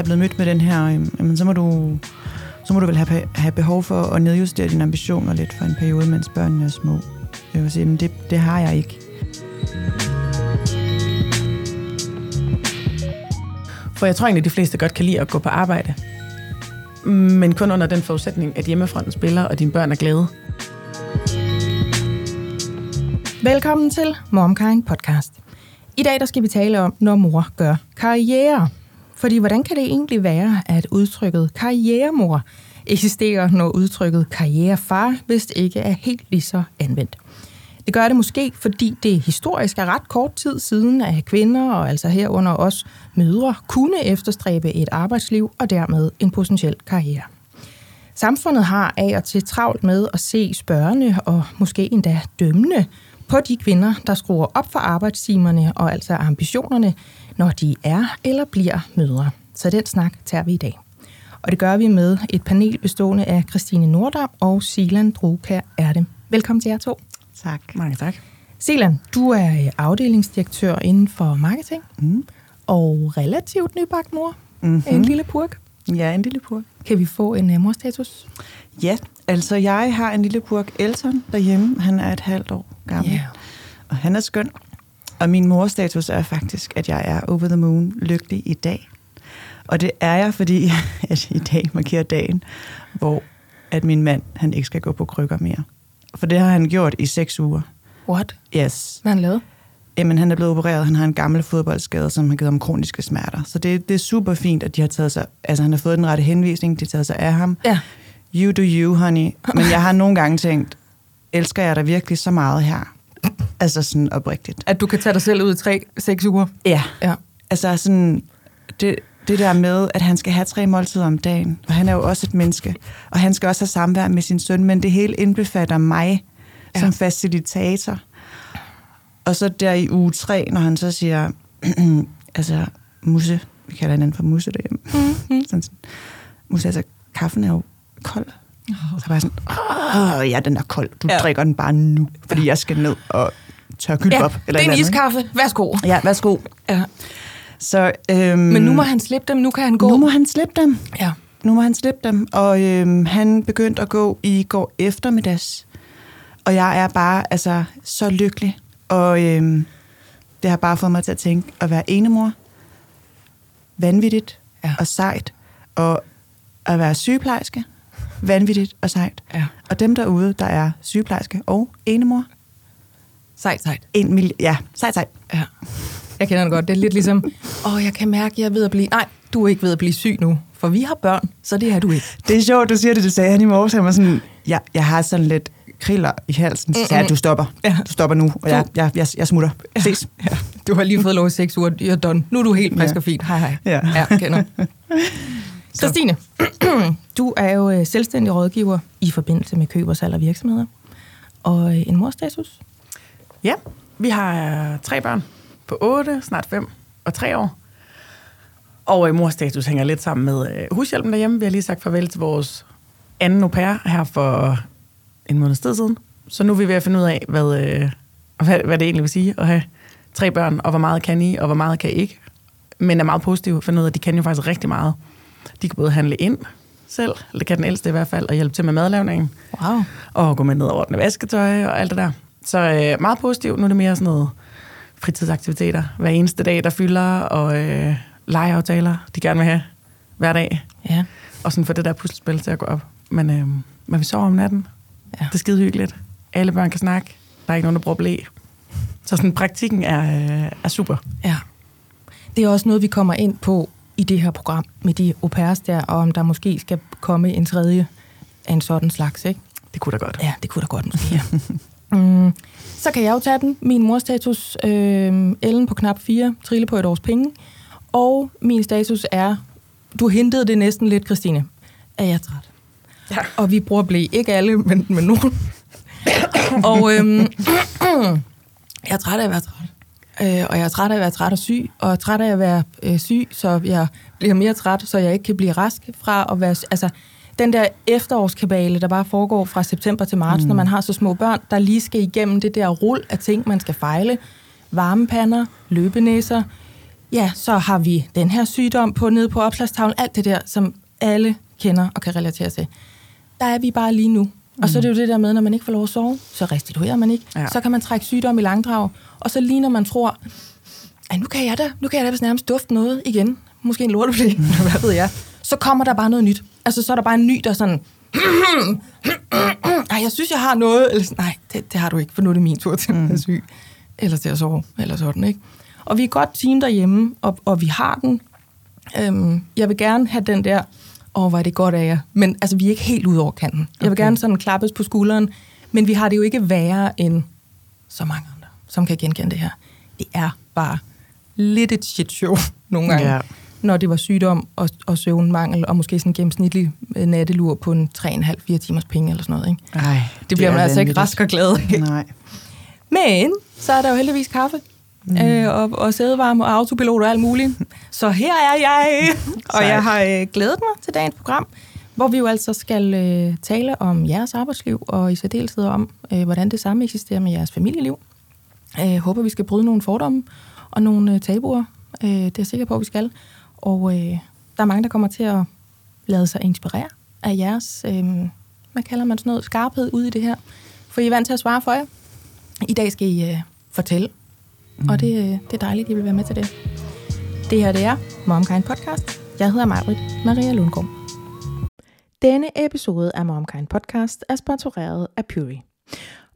er blevet mødt med den her, øh, jamen, så må du så må du vel have, have behov for at nedjustere dine ambitioner lidt for en periode, mens børnene er små. Jeg vil sige, men det, det har jeg ikke. For jeg tror egentlig, at de fleste godt kan lide at gå på arbejde. Men kun under den forudsætning, at hjemmefronten spiller, og dine børn er glade. Velkommen til MomKind podcast. I dag der skal vi tale om, når mor gør karriere. Fordi hvordan kan det egentlig være, at udtrykket karrieremor eksisterer, når udtrykket karrierefar vist ikke er helt lige så anvendt? Det gør det måske, fordi det historisk er ret kort tid siden, at kvinder, og altså herunder os mødre, kunne efterstræbe et arbejdsliv og dermed en potentiel karriere. Samfundet har af og til travlt med at se spørgende og måske endda dømmende på de kvinder, der skruer op for arbejdstimerne og altså ambitionerne, når de er eller bliver mødre. Så den snak tager vi i dag. Og det gør vi med et panel bestående af Christine Nordam og Silan Drukær Erde. Velkommen til jer to. Tak. Mange tak. Silan, du er afdelingsdirektør inden for marketing Mm. og relativt nybagt mor Mm-hmm. af en lille purk. Ja, en lille purk. Kan vi få en uh, morstatus? Ja, altså jeg har en lille purk Elton derhjemme. Han er et halvt år gammel. Ja. Og han er skøn. Og min morstatus er faktisk, at jeg er over the moon lykkelig i dag. Og det er jeg, fordi at i dag markerer dagen, hvor at min mand han ikke skal gå på krykker mere. For det har han gjort i seks uger. What? Yes. Hvad har han lavet? Jamen, han er blevet opereret. Han har en gammel fodboldskade, som har givet ham kroniske smerter. Så det, det er super fint, at de har taget sig... Altså, han har fået den rette henvisning. De har taget sig af ham. Ja. You do you, honey. Men jeg har nogle gange tænkt, elsker jeg dig virkelig så meget her? Altså sådan oprigtigt. At du kan tage dig selv ud i tre, seks uger? Ja. Ja. Altså sådan, det, det der med, at han skal have tre måltider om dagen, og han er jo også et menneske, og han skal også have samvær med sin søn, men det hele indbefatter mig Ja. som facilitator. Og så der i uge tre, når han så siger, altså, Musse, vi kalder hinanden for Musse derhjemme, Mm-hmm. sådan, sådan, Musse, altså, kaffen er jo kold. Så var jeg sådan, åh, ja, den er kold. Du Ja. drikker den bare nu, fordi jeg skal ned og tørre kylde Ja, op. det Eller er et en iskaffe. Værsgo. Ja, værsgo. Ja. Så, øhm, Men nu må han slippe dem, nu kan han gå. nu må han slippe dem. Ja. Nu må han slippe dem. Og øhm, han begyndte at gå i går eftermiddags. Og jeg er bare altså så lykkelig. Og øhm, det har bare fået mig til at tænke at være enemor. Vanvittigt ja. og sejt. Og at være sygeplejerske. Vanvittigt og sejt. Ja. Og dem derude, der er sygeplejerske og enemor. Sejt, sejt. En mil- ja, sejt, sejt. Ja. Jeg kender det godt. Det er lidt ligesom, åh, jeg kan mærke, jeg er ved at blive... Nej, du er ikke ved at blive syg nu, for vi har børn, så det er du ikke. Det er sjovt, du siger det. Det sagde han i morges. Han var sådan, jeg, jeg har sådan lidt kriller i halsen. Så sagde du stopper. Ja. Du stopper nu, og jeg, jeg, jeg, jeg smutter. Ja. Ses. Ja. Du har lige fået lov i seks uger, you're done. Nu er du helt frisk Ja. og fint. Hej, hej. Ja. ja kender. Christine, du er jo øh, selvstændig rådgiver i forbindelse med køb og salg af virksomheder. Og øh, en morstatus? Ja, vi har øh, tre børn på 8, snart 5 og 3 år. Og øh, morstatus hænger lidt sammen med øh, hushjælpen derhjemme. Vi har lige sagt farvel til vores anden au pair her for en måned tid siden. Så nu er vi ved at finde ud af, hvad, øh, hvad, hvad det egentlig vil sige at have tre børn, og hvor meget kan I, og hvor meget kan I ikke. Men er meget positiv at finde ud af, at de kan jo faktisk rigtig meget. De kan både handle ind selv, eller kan den ældste i hvert fald, og hjælpe til med madlavningen Wow. og gå med ned og ordne vasketøj og alt det der. Så øh, meget positivt. Nu er det mere sådan noget fritidsaktiviteter hver eneste dag, der fylder, og øh, legeaftaler, de gerne vil have hver dag. Ja. Og sådan få det der puslespil til at gå op. Men, øh, men vi sover om natten. Ja. Det er skide hyggeligt. Alle børn kan snakke. Der er ikke nogen, der bruger blæ. Så sådan, praktikken er, øh, er super. Ja. Det er også noget, vi kommer ind på i det her program med de au pairs der, og om der måske skal komme en tredje af en sådan slags, ikke? Det kunne da godt. Ja, det kunne da godt måske, ja. mm, så kan jeg jo tage den. Min morstatus, øh, Ellen på knap 4, trille på et års penge. Og min status er, du hintede det næsten lidt, Christine, at jeg er træt. Ja. Og vi bruger blæ, ikke alle, men, men nogen. og øhm, jeg er træt af at være træt. Øh, og jeg er træt af at være træt og syg, og jeg er træt af at være øh, syg, så jeg bliver mere træt, så jeg ikke kan blive rask fra at være... Altså, den der efterårskabale, der bare foregår fra september til marts, mm. når man har så små børn, der lige skal igennem det der rul af ting, man skal fejle. Varmepander, løbenæser, ja, så har vi den her sygdom på nede på opslagstavlen, alt det der, som alle kender og kan relatere til. Der er vi bare lige nu. Og så er det jo det der med, når man ikke får lov at sove, så restituerer man ikke. Ja. Så kan man trække sygdom i langdrag. Og så lige når man tror, at nu kan jeg da, nu kan jeg da nærmest dufte noget igen. Måske en lorteblæ, hvad ved jeg. Så kommer der bare noget nyt. Altså, så er der bare en ny, der er sådan... Ej, jeg synes, jeg har noget. Eller, nej, det, det har du ikke, for nu er det min tur til at være syg. Eller til at sove, eller sådan, ikke? Og vi er et godt team derhjemme, og, og vi har den. Øhm, jeg vil gerne have den der, åh, hvor er det godt af jer. Men altså, vi er ikke helt ud over kanten. Jeg vil gerne sådan klappes på skulderen, men vi har det jo ikke værre end så mange som kan genkende det her. Det er bare lidt et shit show nogle gange. Ja. Når det var sygdom og, og søvnmangel, og måske sådan en gennemsnitlig øh, nattelur på en 3,5-4 timers penge eller sådan noget. Ikke? Ej, Det bliver er man altså ikke rask og glad af. Nej. Men så er der jo heldigvis kaffe. Mm. Øh, og, og sædevarme og autopilot og alt muligt. Så her er jeg, og jeg har øh, glædet mig til dagens program, hvor vi jo altså skal øh, tale om jeres arbejdsliv, og i særdeleshed om, øh, hvordan det samme eksisterer med jeres familieliv. Jeg håber, vi skal bryde nogle fordomme og nogle øh, tabuer. Øh, det er jeg sikker på, at vi skal. Og øh, der er mange, der kommer til at lade sig inspirere af jeres, øh, hvad kalder man sådan noget, skarphed ud i det her. For I er vant til at svare for jer. I dag skal I øh, fortælle, mm. og det, øh, det er dejligt, at I vil være med til det. Det her, det er MomKind Podcast. Jeg hedder Majbrit Maria Lundgaard. Denne episode af MomKind Podcast er sponsoreret af Puri.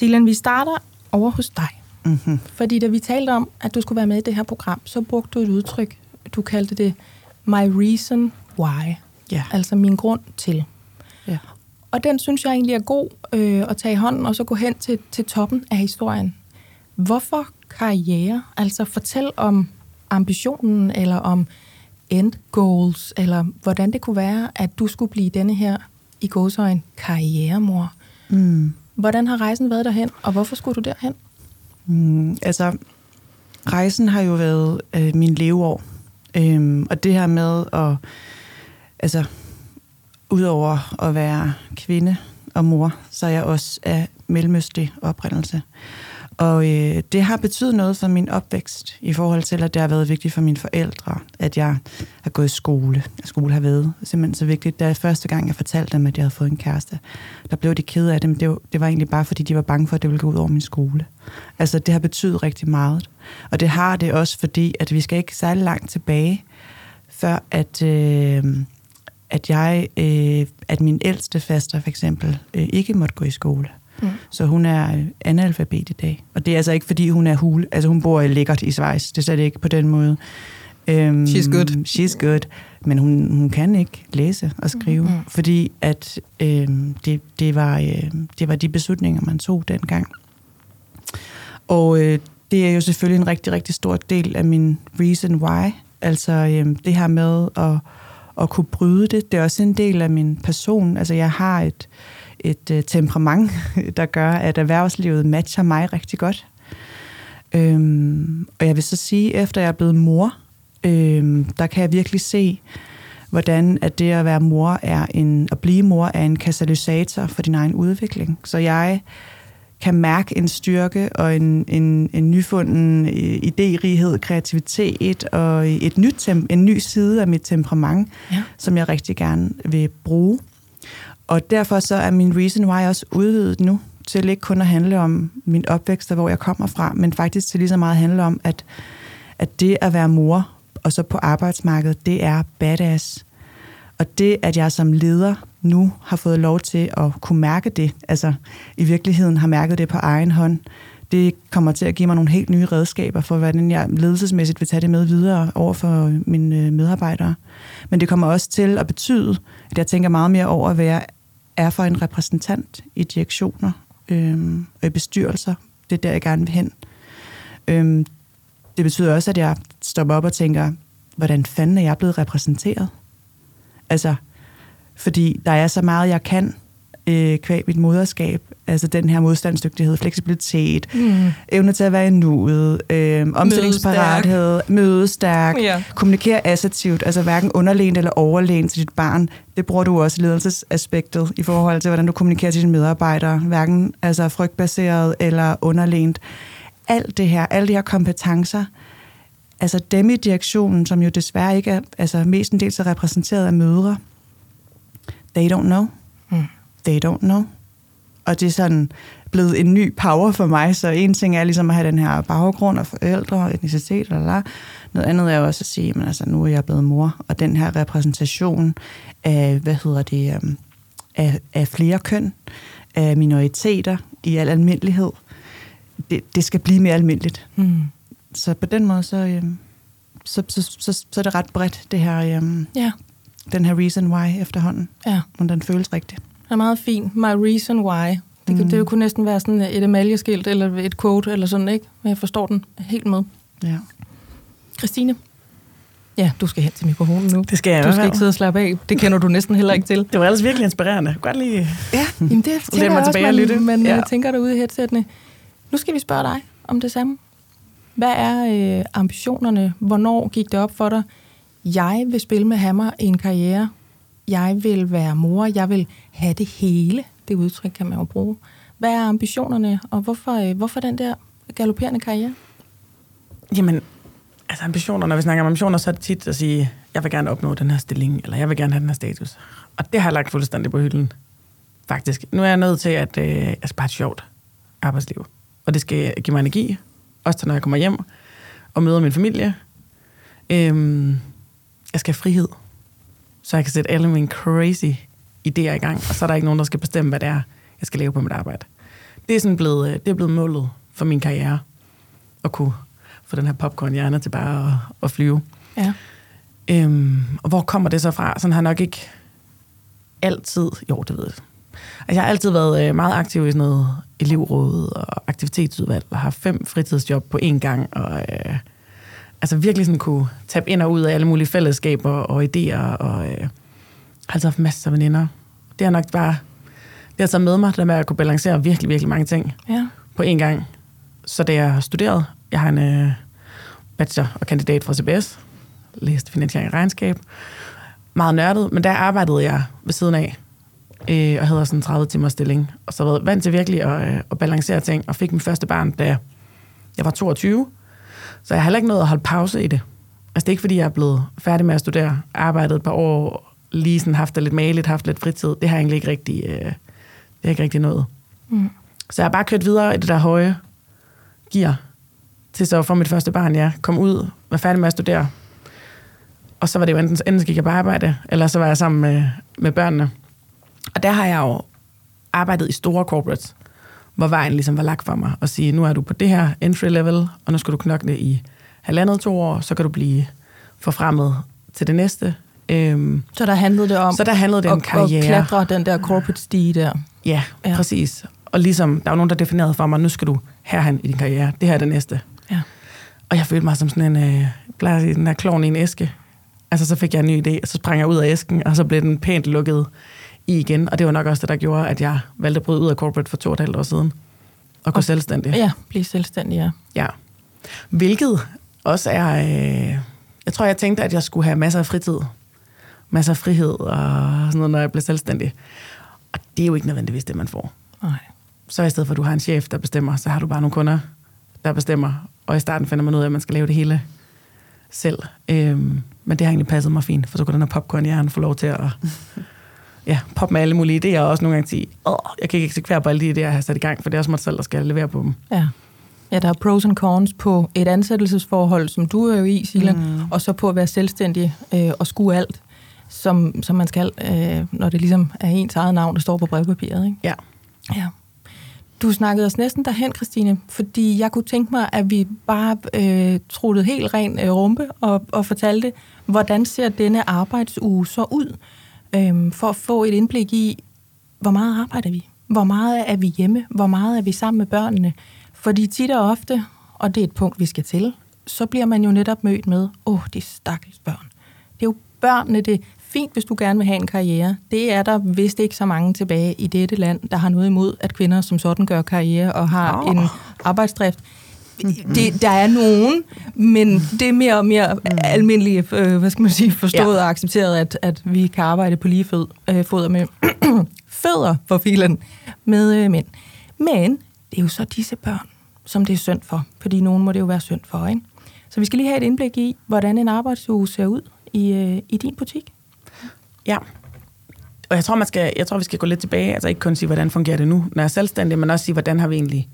Silan, vi starter over hos dig. Mm-hmm. Fordi da vi talte om, at du skulle være med i det her program, så brugte du et udtryk, du kaldte det my reason why. Ja. Altså min grund til. Ja. Og den synes jeg egentlig er god øh, at tage i hånden, og så gå hen til, til toppen af historien. Hvorfor karriere? Altså fortæl om ambitionen, eller om end goals, eller hvordan det kunne være, at du skulle blive denne her, i gåsøjne, karrieremor. Mm. Hvordan har rejsen været derhen, og hvorfor skulle du derhen? Mm, altså, rejsen har jo været øh, min leveår. Øhm, og det her med at, altså, udover at være kvinde og mor, så er jeg også af mellemøstlig oprindelse. Og øh, det har betydet noget for min opvækst, i forhold til, at det har været vigtigt for mine forældre, at jeg har gået i skole. At skole har været simpelthen så vigtigt. Da første gang, jeg fortalte dem, at jeg havde fået en kæreste, der blev de kede af det, men det var, det var egentlig bare, fordi de var bange for, at det ville gå ud over min skole. Altså, det har betydet rigtig meget. Og det har det også, fordi at vi skal ikke særlig langt tilbage, før at... Øh, at jeg, øh, at min ældste faster for eksempel øh, ikke måtte gå i skole. Mm. Så hun er øh, analfabet i dag. Og det er altså ikke, fordi hun er hule. Altså hun bor lækkert i Schweiz. Det er slet ikke på den måde. Øhm, She's good. She's good. Men hun, hun kan ikke læse og skrive. Mhm. Mm. Fordi at øh, det, det, var, øh, det var de beslutninger, man tog dengang. Og øh, det er jo selvfølgelig en rigtig, rigtig stor del af min reason why. Altså øh, det her med at, at kunne bryde det. Det er også en del af min person. Altså jeg har et, et øh, temperament, der gør, at erhvervslivet matcher mig rigtig godt. Øhm, og jeg vil så sige, efter jeg er blevet mor, øhm, der kan jeg virkelig se, hvordan at det at være mor er en, at blive mor er en katalysator for din egen udvikling. Så jeg kan mærke en styrke og en, en, en nyfunden øh, idérighed, kreativitet og et nyt tem- en ny side af mit temperament, Ja. som jeg rigtig gerne vil bruge. Og derfor så er min reason why også udvidet nu til ikke kun at handle om min opvækst og hvor jeg kommer fra, men faktisk til lige så meget handle om, at, at det at være mor og så på arbejdsmarkedet, det er badass. Og det, at jeg som leder nu har fået lov til at kunne mærke det, altså i virkeligheden har mærket det på egen hånd, det kommer til at give mig nogle helt nye redskaber for, hvordan jeg ledelsesmæssigt vil tage det med videre over for mine øh, medarbejdere. Men det kommer også til at betyde, at jeg tænker meget mere over, hvad jeg er for en repræsentant i direktioner øh, og i bestyrelser. Det er der, jeg gerne vil hen. Øh, det betyder også, at jeg stopper op og tænker, hvordan fanden er jeg blevet repræsenteret? Altså, fordi der er så meget, jeg kan øh, kvæg mit moderskab. Altså den her modstandsdygtighed, fleksibilitet, mm. evne til at være i nuet, øh, omstillingsparathed, mødestærk, ja. kommunikere assertivt, altså hverken underlænt eller overlænt til dit barn. Det bruger du også i ledelsesaspektet i forhold til, hvordan du kommunikerer til dine medarbejdere, hverken altså frygtbaseret eller underlænt. Alt det her, alle de her kompetencer, altså dem i direktionen, som jo desværre ikke er, altså mestendels er repræsenteret af mødre, they don't know. Mm. They don't know. Og det er sådan blevet en ny power for mig, så en ting er ligesom at have den her baggrund af forældre og etnicitet, eller, eller. noget andet er jo også at sige, men altså nu er jeg blevet mor, og den her repræsentation af, hvad hedder det, øhm, af, af flere køn, af minoriteter i al almindelighed, det, det skal blive mere almindeligt. Mm. Så på den måde, så, øhm, så, så, så, så er det ret bredt, det her, øhm, ja. den her reason why efterhånden, ja. når den føles rigtigt. Det er meget fint. My reason why. Det, mm. det kunne næsten være sådan et emaljeskilt eller et quote eller sådan, ikke? Men jeg forstår den helt med. Ja. Christine? Ja, du skal hen til mikrofonen nu. Det skal jeg Du skal ikke sidde og slappe af. Det kender du næsten heller ikke til. Det var ellers virkelig inspirerende. Godt lige ja, jamen det tænker mig tilbage også, man, man ja. tænker derude i headsættene. Nu skal vi spørge dig om det samme. Hvad er øh, ambitionerne? Hvornår gik det op for dig? Jeg vil spille med hammer i en karriere. Jeg vil være mor. Jeg vil have det hele. Det udtryk kan man jo bruge. Hvad er ambitionerne, og hvorfor, øh, hvorfor den der galopperende karriere? Jamen, altså ambitioner, når vi snakker om ambitioner, så er det tit at sige, jeg vil gerne opnå den her stilling, eller jeg vil gerne have den her status. Og det har jeg lagt fuldstændig på hylden, faktisk. Nu er jeg nødt til, at øh, jeg skal bare have et sjovt arbejdsliv. Og det skal give mig energi, også til når jeg kommer hjem og møder min familie. Øhm, jeg skal have frihed, så jeg kan sætte alle mine crazy idéer i gang, og så er der ikke nogen, der skal bestemme, hvad det er, jeg skal lave på mit arbejde. Det er sådan blevet, øh, det er blevet målet for min karriere, at kunne få den her popcorn-hjerne til bare at, at flyve. Ja. Øhm, og hvor kommer det så fra? Sådan har nok ikke altid, jo det ved jeg, altså, jeg har altid været øh, meget aktiv i sådan noget elevråd og aktivitetsudvalg, og har fem fritidsjob på én gang, og øh, altså virkelig sådan kunne tabe ind og ud af alle mulige fællesskaber og idéer, og øh, har altid haft masser af veninder. Det har nok bare, det har taget med mig, det med at kunne balancere virkelig, virkelig mange ting ja. på én gang. Så da jeg har studeret, jeg har en øh, bachelor og kandidat fra CBS, læste finansiering og regnskab, meget nørdet, men der arbejdede jeg ved siden af, øh, og havde sådan en 30 timers stilling, og så været vant til virkelig at, øh, at balancere ting, og fik min første barn, da jeg var 22, så jeg har heller ikke noget at holde pause i det. Altså det er ikke, fordi jeg er blevet færdig med at studere, arbejdet et par år, lige sådan haft det lidt maligt, haft lidt fritid. Det har jeg egentlig ikke rigtig, øh, det er ikke rigtig noget. Mm. Så jeg har bare kørt videre i det der høje gear, til så for mit første barn, ja, kom ud, var færdig med at studere. Og så var det jo enten, enten gik jeg på arbejde, eller så var jeg sammen med, med børnene. Og der har jeg jo arbejdet i store corporates, hvor vejen ligesom var lagt for mig, og sige, nu er du på det her entry level, og nu skal du knokle i halvandet to år, så kan du blive forfremmet til det næste. Øhm, så der handlede det om, så der handlede det om at, karriere. at klatre den der corporate stige der. Ja, ja, præcis. Og ligesom, der var nogen, der definerede for mig, nu skal du herhen i din karriere. Det her er det næste. Ja. Og jeg følte mig som sådan en, øh, plejer at sige, den her klovn i en æske. Altså, så fik jeg en ny idé, og så sprang jeg ud af æsken, og så blev den pænt lukket i igen. Og det var nok også det, der gjorde, at jeg valgte at bryde ud af corporate for to og et halvt år siden. Og gå og, selvstændig. Ja, blive selvstændig, ja. Ja. Hvilket også er... Øh, jeg tror, jeg tænkte, at jeg skulle have masser af fritid. Masser af frihed og sådan noget, når jeg blev selvstændig. Og det er jo ikke nødvendigvis det, man får. Nej. Så i stedet for, at du har en chef, der bestemmer, så har du bare nogle kunder, der bestemmer. Og i starten finder man ud af, at man skal lave det hele selv. Øhm, men det har egentlig passet mig fint, for så kunne den her popcorn få lov til at ja, poppe med alle mulige idéer, og også nogle gange sige, åh, jeg kan ikke eksekvere på alle de idéer, jeg har sat i gang, for det er også mig selv, der skal levere på dem. Ja. Ja, der er pros and cons på et ansættelsesforhold, som du er jo i, Silan, mm. og så på at være selvstændig øh, og skue alt, som, som man skal, øh, når det ligesom er ens eget navn, der står på brevpapiret. Ikke? Ja. Ja. Du snakkede os næsten derhen, Christine, fordi jeg kunne tænke mig, at vi bare øh, truttede helt ren øh, rumpe og, og fortalte, hvordan ser denne arbejdsuge så ud, øh, for at få et indblik i, hvor meget arbejder vi? Hvor meget er vi hjemme? Hvor meget er vi sammen med børnene? Fordi tit og ofte, og det er et punkt, vi skal til, så bliver man jo netop mødt med, åh, oh, de stakkels børn. Det er jo børnene, det fint, hvis du gerne vil have en karriere. Det er der vist ikke så mange tilbage i dette land, der har noget imod, at kvinder som sådan gør karriere og har oh. en arbejdsdrift. Det, der er nogen, men det er mere og mere almindeligt, øh, hvad skal man sige, forstået ja. og accepteret, at, at vi kan arbejde på lige fod, øh, foder med fødder for filen med øh, mænd. Men det er jo så disse børn, som det er synd for, fordi nogen må det jo være synd for, ikke? Så vi skal lige have et indblik i, hvordan en arbejdsuge ser ud i, øh, i din butik. Ja. Og jeg tror, man skal, jeg tror, vi skal gå lidt tilbage, altså ikke kun sige, hvordan fungerer det nu, når jeg er selvstændig, men også sige, hvordan har vi egentlig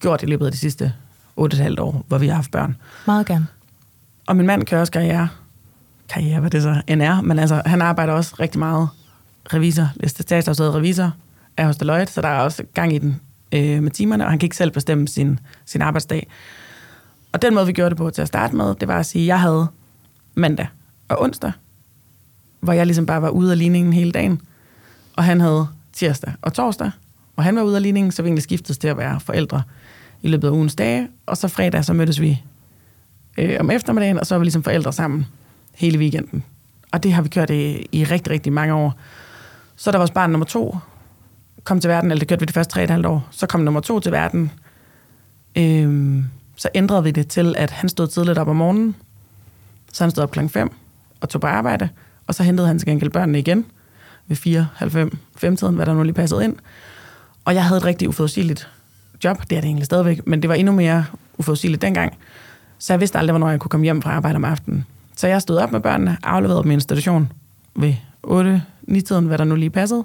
gjort i løbet af de sidste 8,5 år, hvor vi har haft børn. Meget gerne. Og min mand kører også karriere. Karriere, hvad det så end er. Men altså, han arbejder også rigtig meget revisor. Statsafsædet revisor er hos Deloitte, så der er også gang i den øh, med timerne, og han kan ikke selv bestemme sin, sin arbejdsdag. Og den måde, vi gjorde det på til at starte med, det var at sige, at jeg havde mandag og onsdag, hvor jeg ligesom bare var ude af ligningen hele dagen. Og han havde tirsdag og torsdag, og han var ude af ligningen, så vi egentlig skiftedes til at være forældre i løbet af ugens dage. Og så fredag, så mødtes vi øh, om eftermiddagen, og så var vi ligesom forældre sammen hele weekenden. Og det har vi kørt i, i rigtig, rigtig mange år. Så der vores barn nummer to, kom til verden, eller det gjorde vi de første tre et halvt år. Så kom nummer to til verden. Øhm, så ændrede vi det til, at han stod tidligt op om morgenen. Så han stod op klokken 5 og tog på arbejde. Og så hentede han til gengæld børnene igen ved 4, halv 5, 5 tiden, hvad der nu lige passede ind. Og jeg havde et rigtig uforudsigeligt job. Det er det egentlig stadigvæk, men det var endnu mere uforudsigeligt dengang. Så jeg vidste aldrig, hvornår jeg kunne komme hjem fra arbejde om aftenen. Så jeg stod op med børnene, afleverede dem i institution ved 8, 9 tiden, hvad der nu lige passede.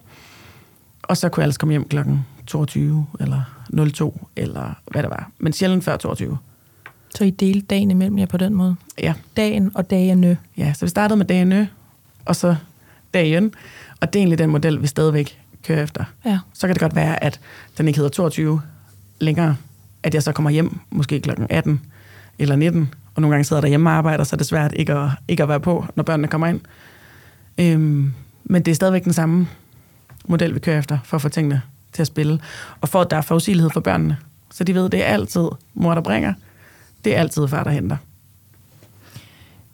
Og så kunne jeg ellers komme hjem klokken 22 eller 02, eller hvad det var. Men sjældent før 22. Så I delte dagen imellem jer på den måde? Ja. Dagen og dagene? Ja, så vi startede med dagene, og så dagen. Og det er egentlig den model, vi stadigvæk kører efter. Ja. Så kan det godt være, at den ikke hedder 22 længere, at jeg så kommer hjem måske klokken 18 eller 19, og nogle gange sidder der hjemme og arbejder, så er det svært ikke at, ikke at være på, når børnene kommer ind. Øhm, men det er stadigvæk den samme model, vi kører efter, for at få tingene til at spille. Og for at der er forudsigelighed for børnene. Så de ved, det er altid mor, der bringer. Det er altid far, der henter.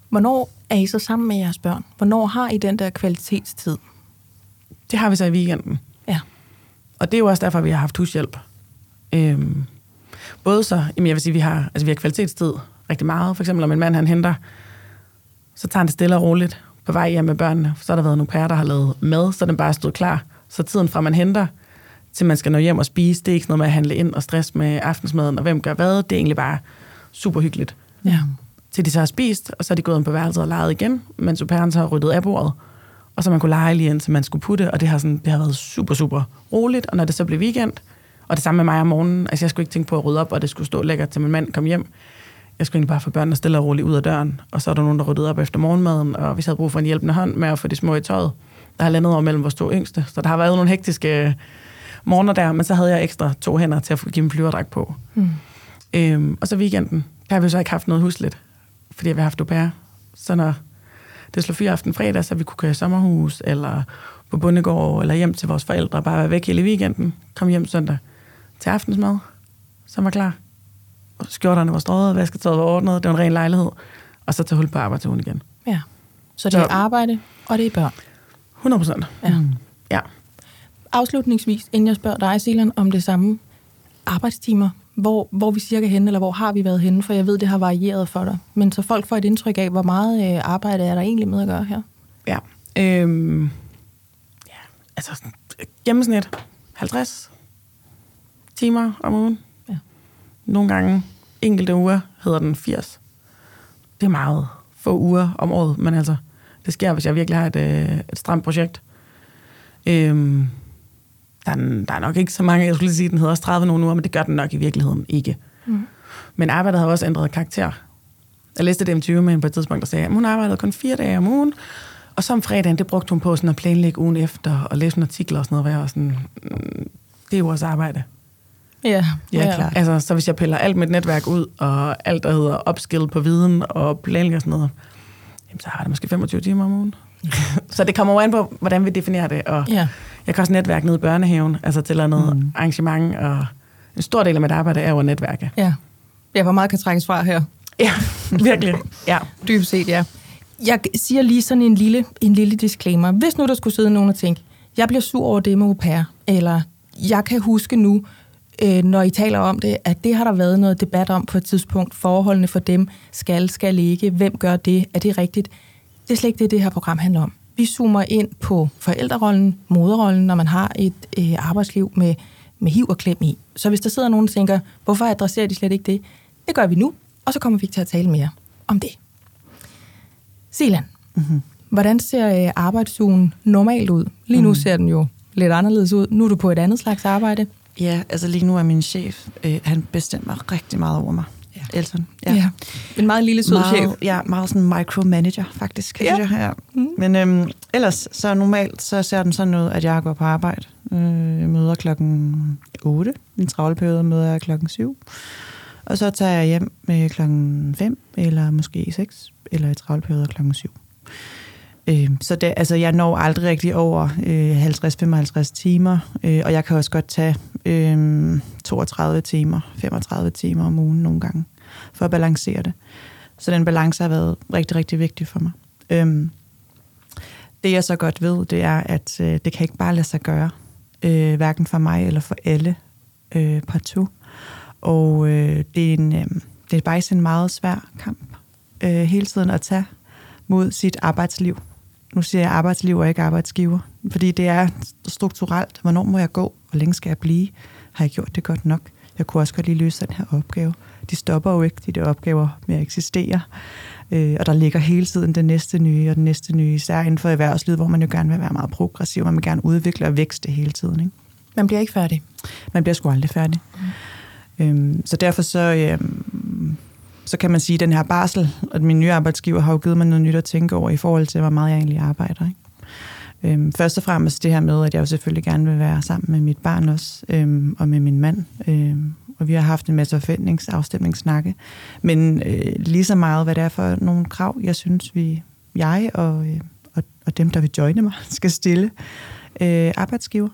Hvornår er I så sammen med jeres børn? Hvornår har I den der kvalitetstid? Det har vi så i weekenden. Ja. Og det er jo også derfor, vi har haft hushjælp. Øhm, både så, jamen jeg vil sige, vi har, altså vi har kvalitetstid rigtig meget. For eksempel, når min mand han henter, så tager han det stille og roligt på vej hjem med børnene. Så har der været nogle pærer, der har lavet mad, så den bare stod klar. Så tiden fra man henter, til man skal nå hjem og spise, det er ikke noget med at handle ind og stress med aftensmaden, og hvem gør hvad. Det er egentlig bare super hyggeligt. Ja. Til de så har spist, og så er de gået ind på værelset og leget igen, mens au pairen så har ryddet af bordet. Og så man kunne lege lige indtil man skulle putte, og det har, sådan, det har været super, super roligt. Og når det så blev weekend, og det samme med mig om morgenen, altså jeg skulle ikke tænke på at rydde op, og det skulle stå lækkert til min mand kom hjem. Jeg skulle egentlig bare få børnene stille og roligt ud af døren, og så er der nogen, der ryddede op efter morgenmaden, og vi havde brug for en hjælpende hånd med at få de små i tøjet. Der har landet over mellem vores to yngste, så der har været nogle hektiske morgener der, men så havde jeg ekstra to hænder til at få give en flyverdragt på. Mm. Øhm, og så weekenden, der har vi så ikke haft noget husligt, fordi vi har haft au pair. Så når det slog fire aften fredag, så vi kunne køre i sommerhus, eller på bundegård, eller hjem til vores forældre, bare være væk hele weekenden, kom hjem søndag til aftensmad, som var klar. Skjorterne var strøget, vasketøjet var ordnet, det var en ren lejlighed, og så tage hul på arbejdsugen igen. Ja. Så det er Så- arbejde, og det er børn. 100 procent. Ja. Ja. Afslutningsvis, inden jeg spørger dig, Silan, om det samme arbejdstimer, hvor, hvor vi cirka henne, eller hvor har vi været henne, for jeg ved, det har varieret for dig. Men så folk får et indtryk af, hvor meget øh, arbejde er der egentlig med at gøre her. Ja. Øhm, ja, altså gennemsnit 50 timer om ugen. Ja. Nogle gange enkelte uger hedder den 80. Det er meget få uger om året, men altså, det sker, hvis jeg virkelig har et, øh, et stramt projekt. Øhm, der, er, der er nok ikke så mange, jeg skulle sige, den hedder også 30 nogle uger, men det gør den nok i virkeligheden ikke. Mm. Men arbejdet har også ændret karakter. Jeg læste det om med på et tidspunkt, der sagde, at hun arbejdede kun fire dage om ugen, og så om fredagen, det brugte hun på sådan at planlægge ugen efter, og læse en artikel og sådan noget, var sådan, mm, det er jo også arbejde. Ja, Ja, klart. Altså, så hvis jeg piller alt mit netværk ud, og alt, der hedder upskill på viden og planlægger og sådan noget, jamen, så har det måske 25 timer om ugen. så det kommer jo an på, hvordan vi definerer det. Og Ja. Jeg kan også netværke nede i børnehaven, altså til noget mm. arrangement, og en stor del af mit arbejde er jo at netværke. Ja. Ja, hvor meget kan trækkes fra her? Ja, virkelig. Ja. Dybt set, ja. Jeg siger lige sådan en lille, en lille disclaimer. Hvis nu der skulle sidde nogen og tænke, jeg bliver sur over det med au pair, eller jeg kan huske nu, øh, når I taler om det, at det har der været noget debat om på et tidspunkt. Forholdene for dem skal, skal ikke. Hvem gør det? Er det rigtigt? Det er slet ikke det, det her program handler om. Vi zoomer ind på forældrerollen, moderrollen, når man har et øh, arbejdsliv med, med hiv og klem i. Så hvis der sidder nogen, der tænker, hvorfor adresserer de slet ikke det? Det gør vi nu, og så kommer vi til at tale mere om det. Silan, mm-hmm. hvordan ser øh, arbejdsugen normalt ud? Lige nu mm. ser den jo lidt anderledes ud. Nu er du på et andet slags arbejde. Ja, altså lige nu er min chef, øh, han bestemmer rigtig meget over mig. Ja. Elton. En meget lille sød chef. ja, meget sådan micromanager, faktisk, Ja. ja. synes jeg. Ja. Mm. Men øhm, ellers, så normalt, så ser den sådan ud, at jeg går på arbejde. Øh, jeg møder klokken 8. Min travle periode møder jeg klokken 7. Og så tager jeg hjem med klokken 5, eller måske 6, eller i travle periode klokken 7. Øh, så det, altså, jeg når aldrig rigtig over øh, 50-55 timer, øh, og jeg kan også godt tage øh, 32 timer, 35 timer om ugen nogle gange, for at balancere det. Så den balance har været rigtig, rigtig vigtig for mig. Øhm, det jeg så godt ved, det er, at øh, det kan ikke bare lade sig gøre, øh, hverken for mig eller for alle øh, partout. Og øh, det, er en, øh, det er faktisk en meget svær kamp øh, hele tiden at tage mod sit arbejdsliv. Nu siger jeg arbejdsliv og ikke arbejdsgiver, fordi det er strukturelt. Hvornår må jeg gå? Hvor længe skal jeg blive? Har jeg gjort det godt nok? Jeg kunne også godt lige løse den her opgave. De stopper jo ikke, de der opgaver med at eksistere. Øh, og der ligger hele tiden den næste nye og den næste nye, især inden for erhvervslivet, hvor man jo gerne vil være meget progressiv, man vil gerne udvikle og vækste hele tiden. Ikke? Man bliver ikke færdig. Man bliver sgu aldrig færdig. Mm. Øhm, så derfor så, øhm, så kan man sige, at den her barsel, og min nye arbejdsgiver har jo givet mig noget nyt at tænke over i forhold til, hvor meget jeg egentlig arbejder. Ikke? Øhm, først og fremmest det her med, at jeg jo selvfølgelig gerne vil være sammen med mit barn også, øhm, og med min mand. Øhm, og vi har haft en masse forventningsafstemningssnakke. Men øh, lige så meget, hvad det er for nogle krav, jeg synes, vi, jeg og, øh, og, og dem, der vil joine mig, skal stille øh, arbejdsgiver.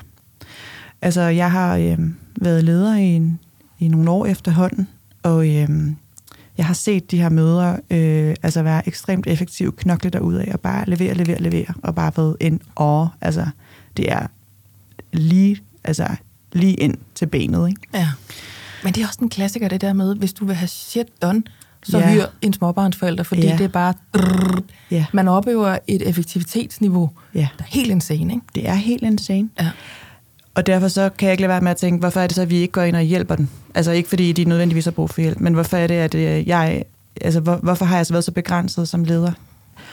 Altså, jeg har øh, været leder i, en, i nogle år efterhånden, og øh, jeg har set de her møder øh, altså være ekstremt effektive, knokle derud af og bare levere, levere, levere, og bare været en år. Altså, det er lige, altså, lige ind til benet, ikke? Ja. Men det er også en klassiker, det der med, hvis du vil have shit done, så Ja. hyr en småbarnsforælder, fordi Ja. det er bare... Ja, Man oplever et effektivitetsniveau, ja. der er helt insane, ikke? Det er helt insane. Ja. Og derfor så kan jeg ikke lade være med at tænke, hvorfor er det så, at vi ikke går ind og hjælper den? Altså ikke fordi de nødvendigvis har brug for hjælp, men hvorfor er det, at øh, jeg... Altså hvor, hvorfor har jeg så været så begrænset som leder?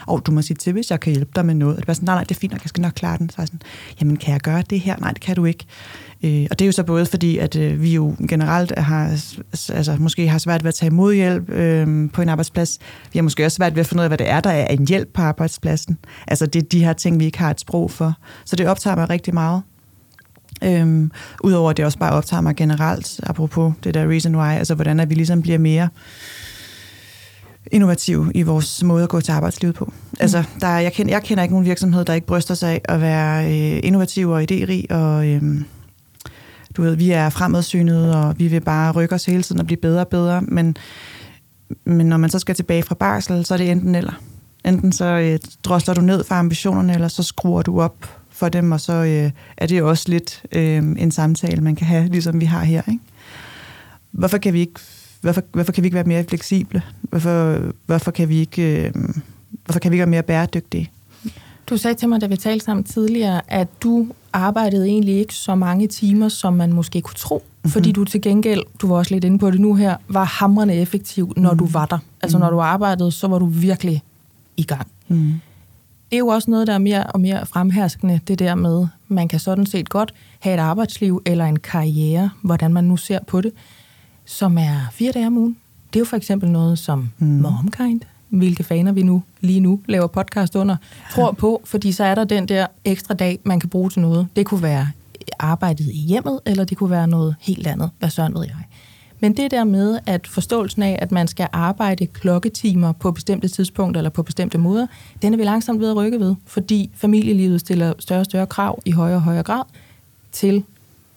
Og du må sige til, hvis jeg kan hjælpe dig med noget. Og det var sådan, nej, nej, det er fint nok, jeg skal nok klare den. Så er jeg sådan, jamen kan jeg gøre det her? Nej, det kan du ikke. Øh, og det er jo så både fordi, at øh, vi jo generelt har, altså, måske har svært ved at tage imod hjælp øh, på en arbejdsplads. Vi har måske også svært ved at finde ud af, hvad det er, der er en hjælp på arbejdspladsen. Altså det er de her ting, vi ikke har et sprog for. Så det optager mig rigtig meget. Øhm, Udover at det også bare optager mig generelt, apropos det der reason why, altså hvordan at vi ligesom bliver mere innovative i vores måde at gå til arbejdslivet på. Mm. Altså, der, er- jeg, kender, jeg kender ikke nogen virksomhed, der ikke bryster sig af at være øh, innovativ og idérig, og øh, du ved, vi er fremadsynede, og vi vil bare rykke os hele tiden og blive bedre og bedre, men, men når man så skal tilbage fra barsel, så er det enten eller. Enten så øh, drosler du ned for ambitionerne, eller så skruer du op for dem, og så øh, er det jo også lidt øh, en samtale, man kan have, ligesom vi har her. Ikke? Hvorfor kan vi ikke hvorfor, hvorfor kan vi ikke være mere fleksible? Hvorfor, hvorfor, kan vi ikke, øh, hvorfor kan vi ikke være mere bæredygtige? Du sagde til mig, da vi talte sammen tidligere, at du arbejdede egentlig ikke så mange timer, som man måske kunne tro, mm-hmm. fordi du til gengæld, du var også lidt inde på det nu her, var hamrende effektiv, når mm. du var der. Altså når du arbejdede, så var du virkelig i gang. Mm. Det er jo også noget, der er mere og mere fremherskende, det der med, man kan sådan set godt have et arbejdsliv eller en karriere, hvordan man nu ser på det. Som er fire dage om ugen. Det er jo for eksempel noget, som mm. MomKind, hvilke faner vi nu lige nu laver podcast under, tror på, fordi så er der den der ekstra dag, man kan bruge til noget. Det kunne være arbejdet i hjemmet, eller det kunne være noget helt andet. Hvad søren ved jeg. Men det der med, at forståelsen af, at man skal arbejde klokketimer på bestemte tidspunkter eller på bestemte måder, den er vi langsomt ved at rykke ved, fordi familielivet stiller større og større krav i højere og højere grad til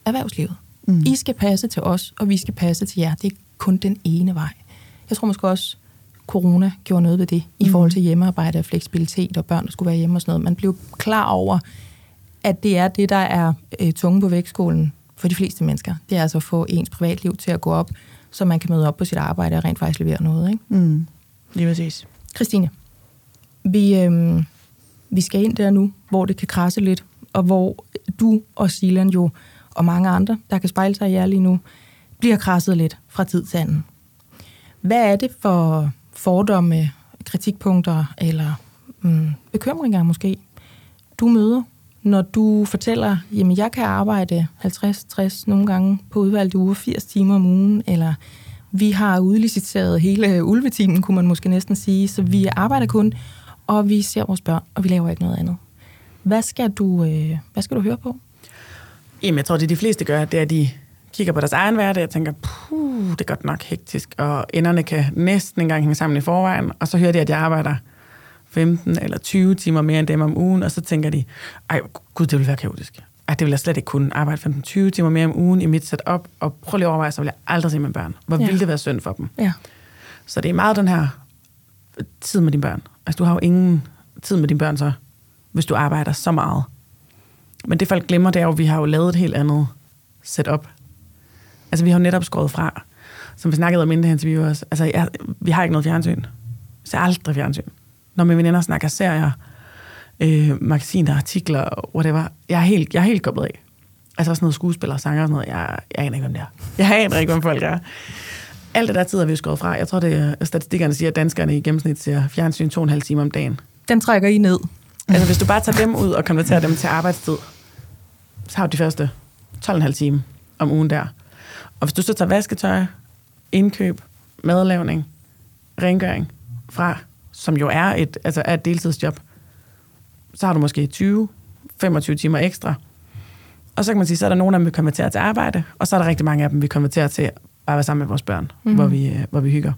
erhvervslivet. Mm. I skal passe til os, og vi skal passe til jer. Det er kun den ene vej. Jeg tror måske også, corona gjorde noget ved det, i mm. forhold til hjemmearbejde og fleksibilitet, og børn, der skulle være hjemme og sådan noget. Man blev klar over, at det er det, der er øh, tunge på vægtskolen for de fleste mennesker. Det er altså at få ens privatliv til at gå op, så man kan møde op på sit arbejde og rent faktisk levere noget. Ikke? Mm. Lige præcis. Christine, vi, øh, vi skal ind der nu, hvor det kan krasse lidt, og hvor du og Silan jo, og mange andre, der kan spejle sig i jer lige nu, bliver krasset lidt fra tid til anden. Hvad er det for fordomme, kritikpunkter eller mm, bekymringer måske, du møder, når du fortæller, jamen jeg kan arbejde 50-60 nogle gange på udvalgte uger, 80 timer om ugen, eller vi har udliciteret hele ulvetimen, kunne man måske næsten sige, så vi arbejder kun, og vi ser vores børn, og vi laver ikke noget andet. Hvad skal du, øh, hvad skal du høre på? Jamen, jeg tror, det de fleste gør, det er, at de kigger på deres egen hverdag og tænker, puh, det er godt nok hektisk, og enderne kan næsten engang hænge sammen i forvejen, og så hører de, at jeg arbejder 15 eller 20 timer mere end dem om ugen, og så tænker de, ej gud, det vil være kaotisk. Ej, det vil jeg slet ikke kunne arbejde 15-20 timer mere om ugen i mit setup, og prøv lige at overveje, så vil jeg aldrig se mine børn. Hvor ja. ville det være synd for dem? Ja. Så det er meget den her tid med dine børn. Altså, du har jo ingen tid med dine børn så, hvis du arbejder så meget. Men det folk glemmer, det er jo, at vi har jo lavet et helt andet setup. Altså, vi har jo netop skåret fra, som vi snakkede om inden det interview også. Altså, jeg, vi har ikke noget fjernsyn. Så aldrig fjernsyn. Når mine veninder snakker serier, øh, magasiner, artikler, whatever. Jeg er helt, jeg er helt koblet af. Altså også noget skuespiller, sanger og sådan noget. Jeg, jeg aner ikke, hvem det er. Jeg aner ikke, hvem folk er. Alt det der tid er vi skåret fra. Jeg tror, det er, statistikkerne siger, at danskerne i gennemsnit ser fjernsyn to og en halv time om dagen. Den trækker I ned. Altså, hvis du bare tager dem ud og konverterer dem til arbejdstid, så har du de første 12,5 timer om ugen der. Og hvis du så tager vasketøj, indkøb, madlavning, rengøring fra, som jo er et, altså er et deltidsjob, så har du måske 20, 25 timer ekstra. Og så kan man sige, så er der nogle af dem, vi konverterer til arbejde, og så er der rigtig mange af dem, vi konverterer til bare at være sammen med vores børn, mm-hmm. hvor, vi, øh, hvor vi hygger.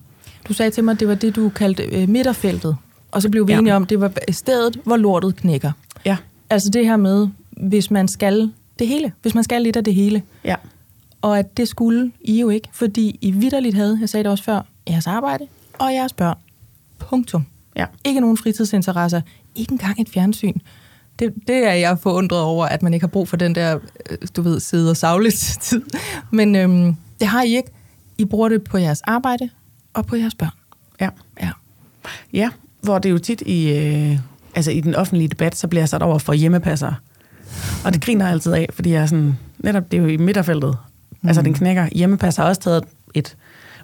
Du sagde til mig, at det var det, du kaldte øh, midterfeltet, og så blev vi ja. enige om, at det var stedet, hvor lortet knækker. Ja. Altså det her med, hvis man skal det hele, hvis man skal lidt af det hele. Ja. Og at det skulle I jo ikke, fordi I vidderligt havde, jeg sagde det også før, jeres arbejde og jeres børn. Punktum. Ja. Ikke nogen fritidsinteresser. Ikke engang et fjernsyn. Det, det er jeg forundret over, at man ikke har brug for den der, øh, du ved, sidde og savle tid. Men øhm, det har I ikke. I bruger det på jeres arbejde og på jeres børn. Ja. Ja. Ja, hvor det jo tit i, øh, altså i den offentlige debat, så bliver jeg sat over for hjemmepasser. Og det griner jeg altid af, fordi jeg er sådan, netop det er jo i midterfeltet. Mm. Altså den knækker. Hjemmepasser har også taget et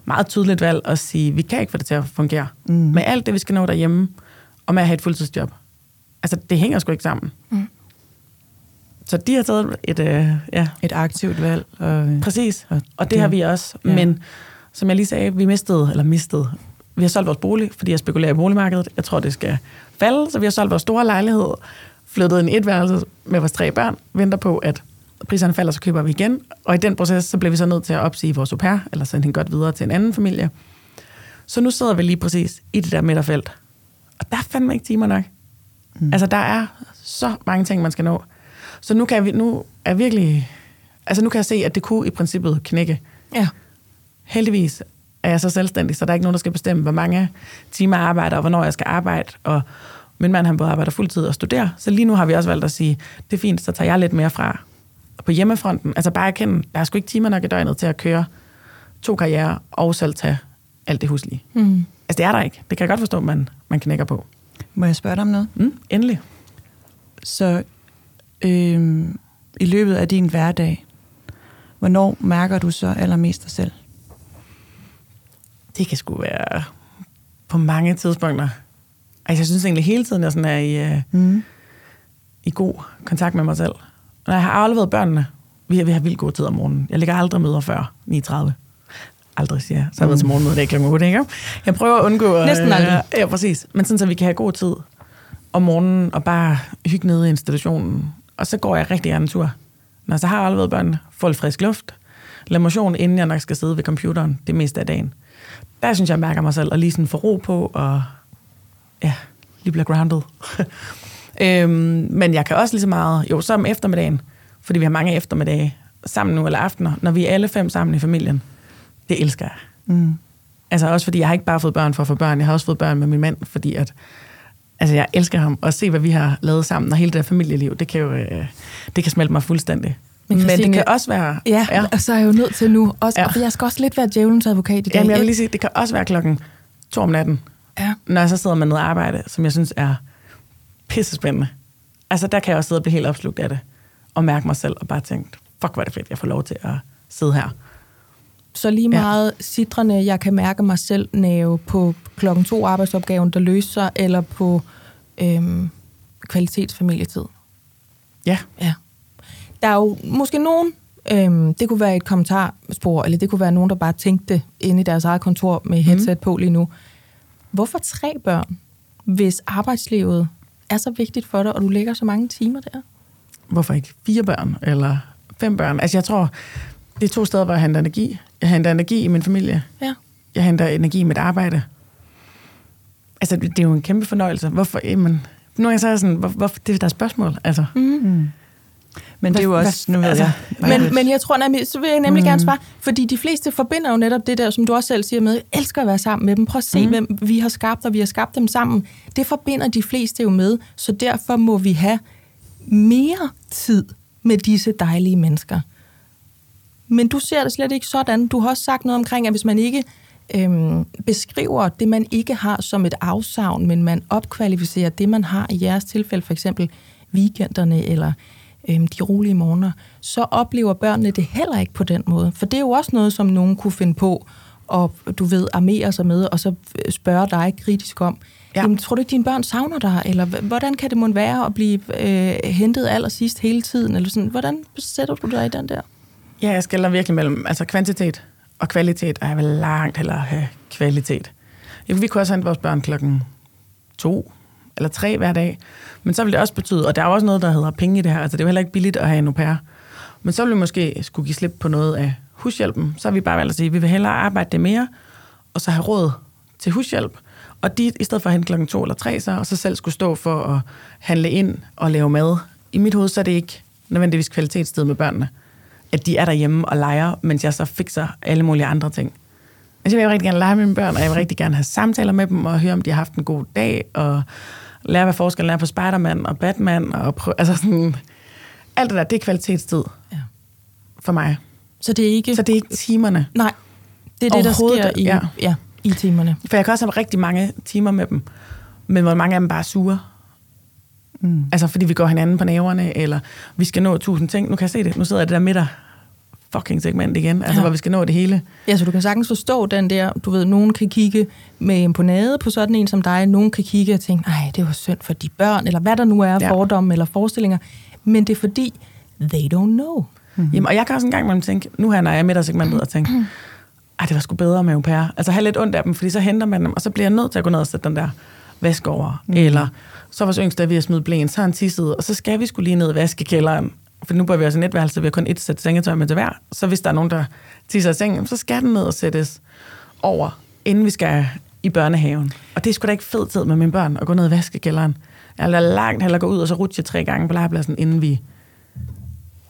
meget tydeligt valg at sige, vi kan ikke få det til at fungere. Mm. Med alt det, vi skal nå derhjemme, og med at have et fuldtidsjob. Altså, det hænger sgu ikke sammen. Mm. Så de har taget et, øh, ja. Et aktivt valg. Og, Præcis, og, og det, det har vi også. Ja. Men som jeg lige sagde, vi mistede, eller mistede, vi har solgt vores bolig, fordi jeg spekulerer i boligmarkedet. Jeg tror, det skal falde, så vi har solgt vores store lejlighed, flyttet en etværelse med vores tre børn, venter på, at priserne falder, så køber vi igen. Og i den proces, så bliver vi så nødt til at opsige vores au pair, eller sende hende godt videre til en anden familie. Så nu sidder vi lige præcis i det der midterfelt. Og der er fandme ikke timer nok. Mm. Altså, der er så mange ting, man skal nå. Så nu kan vi, nu er virkelig, altså nu kan jeg se, at det kunne i princippet knække. Ja. Heldigvis er jeg så selvstændig, så der er ikke nogen, der skal bestemme, hvor mange timer jeg arbejder, og hvornår jeg skal arbejde. Og min mand, han både arbejder fuldtid og studerer. Så lige nu har vi også valgt at sige, det er fint, så tager jeg lidt mere fra på hjemmefronten. Altså bare erkende, der er sgu ikke timer nok i døgnet til at køre to karrierer og selv tage alt det huslige. Mm. Altså det er der ikke. Det kan jeg godt forstå, man, man knækker på. Må jeg spørge dig om noget? Mm, endelig. Så øh, i løbet af din hverdag, hvornår mærker du så allermest dig selv? Det kan sgu være på mange tidspunkter. Altså, jeg synes egentlig hele tiden, jeg sådan er i, øh, mm. i god kontakt med mig selv. Når jeg har afleveret børnene, vi har, vi har vildt god tid om morgenen. Jeg ligger aldrig møder før 9.30. aldrig siger. Så har jeg været til morgenmøde i dag kl. 8, ikke? Jeg prøver at undgå... Næsten aldrig. Ja, præcis. Men sådan, så vi kan have god tid om morgenen og bare hygge nede i institutionen. Og så går jeg rigtig gerne en tur. Når så har jeg aldrig været børn, får lidt frisk luft, lad motion, inden jeg nok skal sidde ved computeren det meste af dagen. Der synes jeg, jeg mærker mig selv, og lige sådan få ro på, og ja, lige bliver grounded. øhm, men jeg kan også lige så meget, jo, så om eftermiddagen, fordi vi har mange eftermiddage sammen nu, eller aftener, når vi er alle fem sammen i familien. Det elsker jeg. Mm. Altså også fordi, jeg har ikke bare fået børn for at få børn, jeg har også fået børn med min mand, fordi at, altså jeg elsker ham, og se hvad vi har lavet sammen, og hele det her familieliv, det kan jo, øh, det kan smelte mig fuldstændig. Men Men, Men det kan også være... Ja, ja, og så er jeg jo nødt til nu, også, ja. For jeg skal også lidt være djævelens advokat i dag. Jamen, jeg vil lige sige, det kan også være klokken to om natten, ja. når jeg så sidder med noget arbejde, som jeg synes er pissespændende. Altså, der kan jeg også sidde og blive helt opslugt af det, og mærke mig selv, og bare tænke, fuck, hvor er det fedt, jeg får lov til at sidde her. Så lige meget ja. sidrende, jeg kan mærke mig selv næve på klokken to arbejdsopgaven, der løser sig, eller på øhm, kvalitetsfamilietid. Ja, Ja. Der er jo måske nogen, øhm, det kunne være et kommentarspor, eller det kunne være nogen, der bare tænkte inde i deres eget kontor med headset mm. på lige nu. Hvorfor tre børn, hvis arbejdslivet er så vigtigt for dig, og du lægger så mange timer der? hvorfor ikke fire børn, eller fem børn? Altså, jeg tror, det er to steder, hvor jeg henter energi. Jeg henter energi i min familie. Ja. Jeg henter energi i mit arbejde. Altså, det er jo en kæmpe fornøjelse. Hvorfor? Jamen, nogle gange så er jeg sådan, hvor, hvorfor, det er der spørgsmål, altså. Mm. Men det er jo også, nu ved altså, jeg... Men, men jeg tror nemlig, så vil jeg nemlig mm. gerne svare, fordi de fleste forbinder jo netop det der, som du også selv siger med, jeg elsker at være sammen med dem. Prøv at se, mm. hvem vi har skabt, og vi har skabt dem sammen. Det forbinder de fleste jo med, så derfor må vi have mere tid med disse dejlige mennesker. Men du ser det slet ikke sådan. Du har også sagt noget omkring, at hvis man ikke øhm, beskriver det, man ikke har som et afsavn, men man opkvalificerer det, man har i jeres tilfælde, for eksempel weekenderne eller øhm, de rolige morgener, så oplever børnene det heller ikke på den måde. For det er jo også noget, som nogen kunne finde på, og du ved, armere sig med, og så øh, spørge dig kritisk om, ja. Ja. Jamen, tror du ikke, dine børn savner dig? Eller hvordan kan det måtte være at blive øh, hentet allersidst hele tiden? Eller sådan, hvordan sætter du dig i den der? Ja, jeg skælder virkelig mellem altså kvantitet og kvalitet, og jeg vil langt hellere have kvalitet. Vi kunne også hente vores børn klokken to eller tre hver dag, men så vil det også betyde, og der er jo også noget, der hedder penge i det her, altså det er jo heller ikke billigt at have en au pair, men så vil vi måske skulle give slip på noget af hushjælpen, så har vi bare valgt at sige, at vi vil hellere arbejde det mere, og så have råd til hushjælp, og de, i stedet for at hente klokken to eller tre, så, og så selv skulle stå for at handle ind og lave mad. I mit hoved, så er det ikke nødvendigvis kvalitetstid med børnene at de er derhjemme og leger, mens jeg så fikser alle mulige andre ting. Altså, jeg vil rigtig gerne lege med mine børn, og jeg vil rigtig gerne have samtaler med dem, og høre, om de har haft en god dag, og lære, hvad forskellen er på Spider-Man og Batman, og prøve, altså sådan, alt det der, det er kvalitetstid Ja. for mig. Så det er ikke... Så det er ikke timerne. Nej, det er det, der sker i, ja. Ja, i timerne. For jeg kan også have rigtig mange timer med dem, men hvor mange af dem bare er sure. Mm. Altså, fordi vi går hinanden på næverne, eller vi skal nå tusind ting. Nu kan jeg se det. Nu sidder jeg det der midter fucking segment igen, altså, Ja. hvor vi skal nå det hele. Ja, så du kan sagtens forstå den der, du ved, nogen kan kigge med imponade på sådan en som dig, nogen kan kigge og tænke, nej, det var synd for de børn, eller hvad der nu er, ja. Fordomme eller forestillinger, men det er fordi, they don't know. Mm-hmm. Jamen, og jeg kan også en gang imellem tænke, nu her, når jeg er midt af segmentet, og tænke, ej, det var sgu bedre med au pair. Altså, have lidt ondt af dem, fordi så henter man dem, og så bliver jeg nødt til at gå ned og sætte den der vask over. Mm. Eller, så var vores yngste, der ved at smide blæen, så han tisset, og så skal vi skulle lige ned i vaskekælderen. For nu bor vi også i netværelse, vi har kun et sæt sengetøj med til hver. Så hvis der er nogen, der tisser i sengen, så skal den ned og sættes over, inden vi skal i børnehaven. Og det er sgu da ikke fed tid med mine børn, at gå ned i vaskekælderen. Jeg lader langt hellere gå ud, og så rutsche tre gange på legepladsen, inden vi...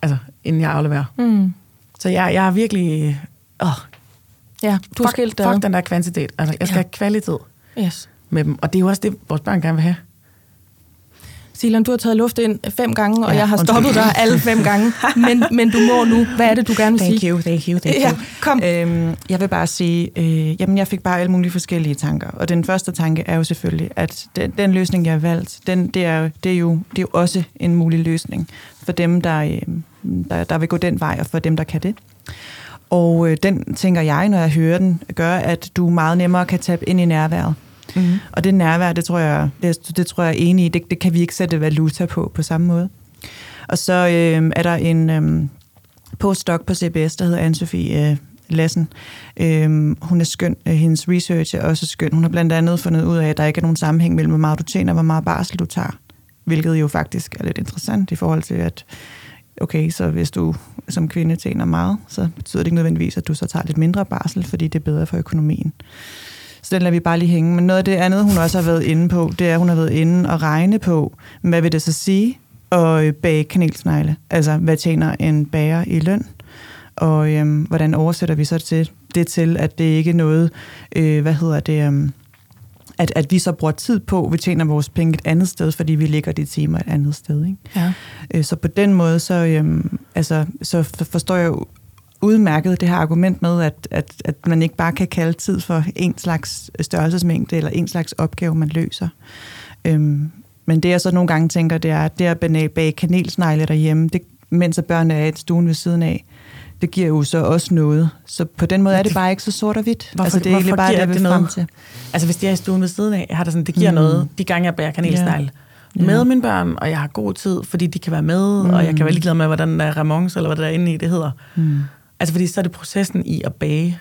Altså, inden jeg afleverer. Mm. Så jeg, jeg er virkelig... Åh, Ja, du fuck, skilt fuck den der kvantitet. Altså, jeg skal ja. have kvalitet Yes. med dem. Og det er jo også det, vores børn gerne vil have. Silan, du har taget luft ind fem gange, og ja, jeg har stoppet dig alle fem gange. Men, men du må nu. Hvad er det, du gerne vil sige? you, thank you, thank Ja, kom. Øhm, jeg vil bare sige, øh, jamen jeg fik bare alle mulige forskellige tanker. Og den første tanke er jo selvfølgelig, at den, den løsning, jeg har valgt, den, det, er, det, er jo, det er jo også en mulig løsning for dem, der, øh, der, der vil gå den vej, og for dem, der kan det. Og øh, den tænker jeg, når jeg hører den, gør, at du meget nemmere kan tabe ind i nærværet. Mm. Og det nærvær, det tror jeg, det, det tror jeg er enig i, det, det kan vi ikke sætte valuta på på samme måde. Og så øh, er der en øh, postdoc på CBS, der hedder Anne-Sophie øh, Lassen. Øhm, hun er skøn. Øh, hendes research er også skøn. Hun har blandt andet fundet ud af, at der ikke er nogen sammenhæng mellem, hvor meget du tjener og hvor meget barsel du tager. Hvilket jo faktisk er lidt interessant i forhold til, at okay, så hvis du som kvinde tjener meget, så betyder det ikke nødvendigvis, at du så tager lidt mindre barsel, fordi det er bedre for økonomien. Så den lader vi bare lige hænge. Men noget af det andet, hun også har været inde på, det er, at hun har været inde og regne på, hvad vil det så sige at bage kanelsnegle? Altså, hvad tjener en bager i løn? Og øhm, hvordan oversætter vi så til, det til, at det ikke er noget, øh, hvad hedder det, øhm, at, at vi så bruger tid på, vi tjener vores penge et andet sted, fordi vi lægger de timer et andet sted. Ikke? Ja. Øh, så på den måde, så, øhm, altså, så forstår jeg jo udmærket det her argument med, at, at, at man ikke bare kan kalde tid for en slags størrelsesmængde eller en slags opgave, man løser. Øhm, men det jeg så nogle gange tænker, det er, at det at bage kanelsnegle derhjemme, det, mens børnene er i stuen ved siden af, det giver jo så også noget. Så på den måde er det bare ikke så sort og hvidt. Hvorfor, altså, det er egentlig bare det, det noget? til. Altså hvis de er i stuen ved siden af, har det sådan, det giver mm. noget, de gange jeg bærer kanelsnegle. Ja. Med mine børn, og jeg har god tid, fordi de kan være med, mm. og jeg kan være ligeglad med, hvordan der er ramons, eller hvad der er inde i, det hedder. Mm. Altså fordi så er det processen i at bage.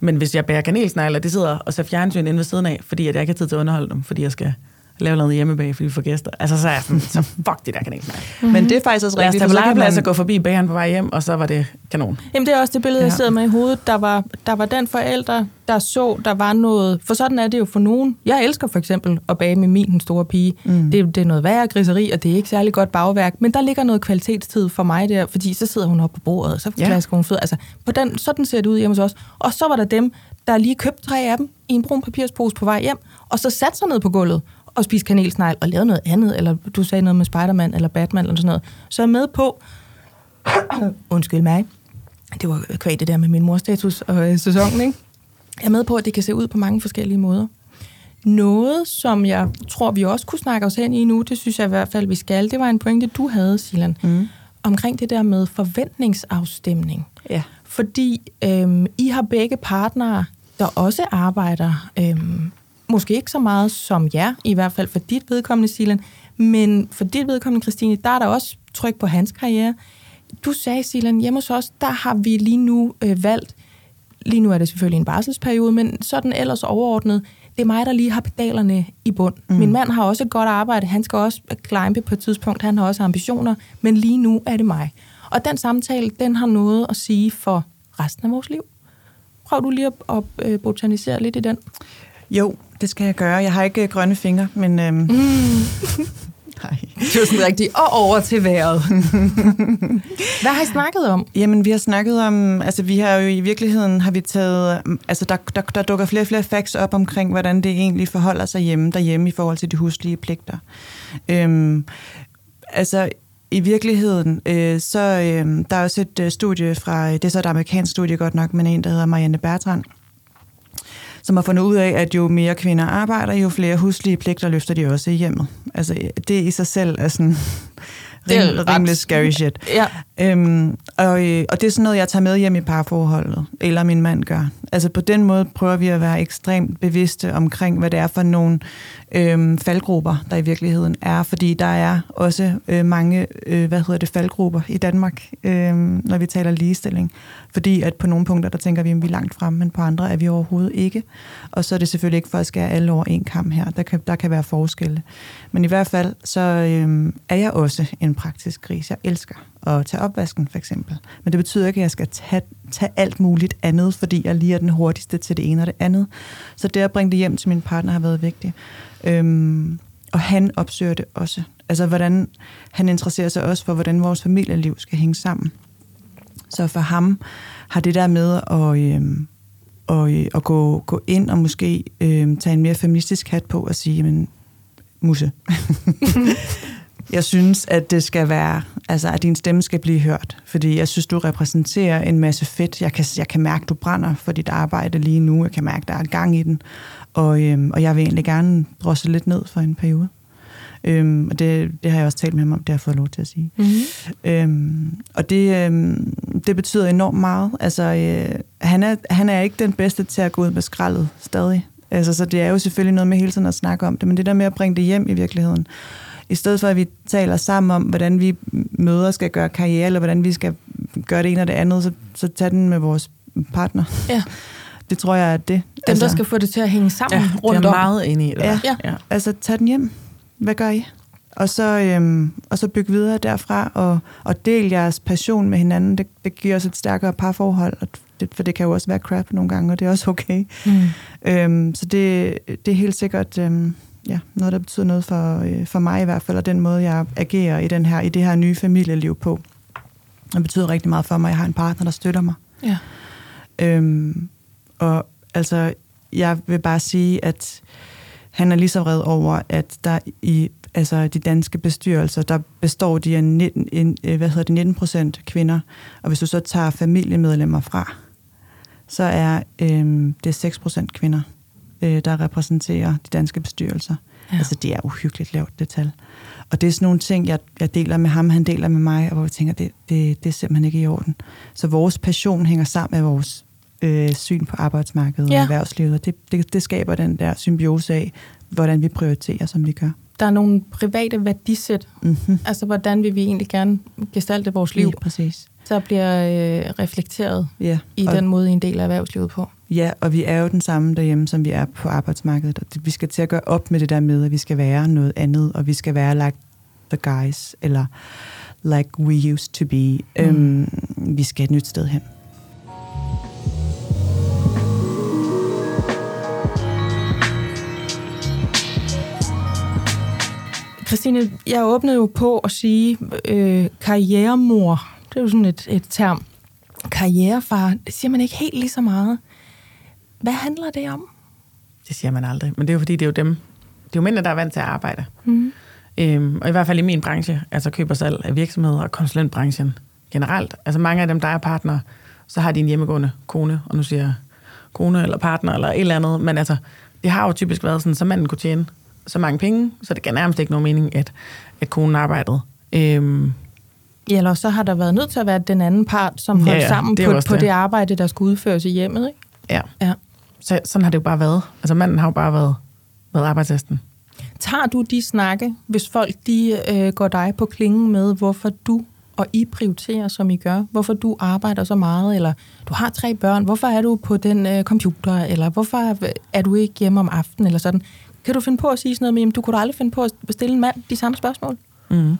Men hvis jeg bærer kanelsnegle, det sidder og ser fjernsyn inde ved siden af, fordi at jeg ikke har tid til at underholde dem, fordi jeg skal lave noget hjemmebag, fordi vi får gæster. Altså, så er jeg sådan, så fuck de der kanelsnegle. Mm-hmm. Men det er faktisk også rigtigt. Lad os tage på legeplads og gå forbi bageren på vej hjem, og så var det kanon. Jamen, det er også det billede, ja. jeg sidder med i hovedet. Der var, der var den forælder, der så, der var noget... For sådan er det jo for nogen. Jeg elsker for eksempel at bage med min den store pige. Mm. Det, det er noget værre griseri, og det er ikke særlig godt bagværk. Men der ligger noget kvalitetstid for mig der, fordi så sidder hun oppe på bordet, og så ja. klasker hun fød. Altså, på den, sådan ser det ud hjemme hos os. Og så var der dem, der lige købte tre af dem i en brun papirspose på vej hjem, og så satte sig ned på gulvet og spise kanelsnegl og lave noget andet, eller du sagde noget med Spider-Man eller Batman eller sådan noget, så er jeg med på, undskyld mig, det var kvad det der med min morstatus og øh, sæsonen, ikke? Jeg er med på, at det kan se ud på mange forskellige måder. Noget, som jeg tror, vi også kunne snakke os hen i nu, det synes jeg i hvert fald, vi skal, det var en pointe, du havde, Silan, mm. omkring det der med forventningsafstemning. Ja. Fordi øhm, I har begge partnere, der også arbejder øhm, måske ikke så meget som jer, i hvert fald for dit vedkommende, Silan, men for dit vedkommende, Christine, der er der også tryk på hans karriere. Du sagde, Silan, hjemme hos os, der har vi lige nu øh, valgt, lige nu er det selvfølgelig en barselsperiode, men sådan ellers overordnet, det er mig, der lige har pedalerne i bund. Mm. Min mand har også et godt arbejde, han skal også climbe på et tidspunkt, han har også ambitioner, men lige nu er det mig. Og den samtale, den har noget at sige for resten af vores liv. Prøv du lige at, at øh, botanisere lidt i den. Jo, det skal jeg gøre. Jeg har ikke øh, grønne fingre, men... Øhm, mm. Nej. Det var sådan rigtigt. Og over til vejret. Hvad har I snakket om? Jamen, vi har snakket om... Altså, vi har jo i virkeligheden har vi taget... Altså, der, der, der dukker flere og flere facts op omkring, hvordan det egentlig forholder sig hjemme derhjemme i forhold til de huslige pligter. Øhm, altså, i virkeligheden, øh, så øh, der er også et øh, studie fra... Det er så et amerikansk studie godt nok, men en, der hedder Marianne Bertrand, som har fundet ud af, at jo mere kvinder arbejder, jo flere huslige pligter løfter de også i hjemmet. Altså, det i sig selv er sådan det er rimelig scary shit. Ja. Øhm, og, øh, og det er sådan noget, jeg tager med hjem i parforholdet, eller min mand gør. Altså på den måde prøver vi at være ekstremt bevidste omkring, hvad det er for nogle øhm, faldgrupper, der i virkeligheden er. Fordi der er også øh, mange, øh, hvad hedder det, faldgrupper i Danmark, øh, når vi taler ligestilling. Fordi at på nogle punkter, der tænker vi, at vi er langt frem, men på andre er vi overhovedet ikke. Og så er det selvfølgelig ikke for at skære alle over en kamp her. Der kan, der kan være forskelle. Men i hvert fald, så øh, er jeg også en praktisk gris. Jeg elsker at tage opvasken, for eksempel. Men det betyder ikke, at jeg skal tage, tage alt muligt andet, fordi jeg lige er den hurtigste til det ene og det andet. Så det at bringe det hjem til min partner har været vigtigt. Øhm, og han opsøger det også. Altså, hvordan han interesserer sig også for, hvordan vores familieliv skal hænge sammen. Så for ham har det der med at, øhm, og, øh, at gå, gå ind og måske øhm, tage en mere feministisk hat på og sige, jamen, musse. jeg synes, at det skal være, altså at din stemme skal blive hørt, fordi jeg synes, du repræsenterer en masse fedt. Jeg kan, jeg kan mærke, du brænder for dit arbejde lige nu. Jeg kan mærke, der er gang i den. Og, øhm, og jeg vil egentlig gerne drosse lidt ned for en periode. Øhm, og det, det har jeg også talt med ham om, det har jeg fået lov til at sige. Mm-hmm. Øhm, og det, øhm, det betyder enormt meget. Altså, øh, han, er, han er ikke den bedste til at gå ud med skraldet stadig. Altså, så det er jo selvfølgelig noget med hele tiden at snakke om det, men det der med at bringe det hjem i virkeligheden. I stedet for, at vi taler sammen om, hvordan vi møder skal gøre karriere, eller hvordan vi skal gøre det ene og det andet, så, så tag den med vores partner. Ja. Det tror jeg er det. Dem, altså, der skal få det til at hænge sammen Ja, rundt det er om. meget enig i det. Ja. Ja. ja. Altså, tag den hjem. Hvad gør I? Og så, øhm, og så bygge videre derfra, og, og del jeres passion med hinanden. Det, det giver os et stærkere parforhold, og det, for det kan jo også være crap nogle gange, og det er også okay. Mm. Øhm, så det, det er helt sikkert øhm, ja, noget, der betyder noget for, øh, for mig i hvert fald, og den måde, jeg agerer i, den her, i det her nye familieliv på. Det betyder rigtig meget for mig, jeg har en partner, der støtter mig. Ja. Øhm, og altså, jeg vil bare sige, at han er lige så vred over, at der i altså de danske bestyrelser, der består de af 19, en, øh, hvad hedder det, 19 procent kvinder. Og hvis du så tager familiemedlemmer fra, så er øhm, det 6 procent kvinder, øh, der repræsenterer de danske bestyrelser. Ja. Altså det er uhyggeligt lavt, det tal. Og det er sådan nogle ting, jeg, jeg deler med ham, han deler med mig, og hvor jeg tænker, det, det, det er simpelthen ikke i orden. Så vores passion hænger sammen med vores øh, syn på arbejdsmarkedet Ja. og erhvervslivet, og det, det, det skaber den der symbiose af, hvordan vi prioriterer, som vi gør. Der er nogle private værdisæt. Mm-hmm. Altså, hvordan vil vi egentlig gerne gestalte vores liv? Lige præcis. Så bliver øh, reflekteret Ja. i og, den måde, en del af erhvervslivet på. ja, og vi er jo den samme derhjemme, som vi er på arbejdsmarkedet. Og det, vi skal til at gøre op med det der med, at vi skal være noget andet, og vi skal være like the guys, eller like we used to be. Mm. Øhm, vi skal et nyt sted hen. Christine, jeg åbnede jo på at sige øh, karrieremor. Det er jo sådan et, et term. Karrierefar, det siger man ikke helt lige så meget. Hvad handler det om? Det siger man aldrig. Men det er jo fordi, det er jo dem. Det er jo mændene, der er vant til at arbejde. Mm. Øhm, og i hvert fald i min branche, altså køb og salg af virksomheder og konsulentbranchen generelt. Altså mange af dem, der er partner, så har de en hjemmegående kone, og nu siger jeg kone eller partner eller et eller andet. Men altså, det har jo typisk været sådan, så manden kunne tjene så mange penge, så det gav nærmest ikke nogen mening, at, at konen arbejdede. Øhm, eller så har der været nødt til at være den anden part, som holdt Ja, ja, sammen det på, på det. det arbejde, der skulle udføres i hjemmet. Ikke? ja, Ja. så sådan har det jo bare været. Altså manden har jo bare været, været arbejdshesten. Tager du de snakke, hvis folk de øh, går dig på klingen med, hvorfor du og I prioriterer, som I gør? Hvorfor du arbejder så meget? Eller du har tre børn, hvorfor er du på den øh, computer? Eller hvorfor er du ikke hjemme om aftenen? Eller sådan. Kan du finde på at sige sådan noget med, jamen, du kunne da aldrig finde på at stille en mand de samme spørgsmål? Mm.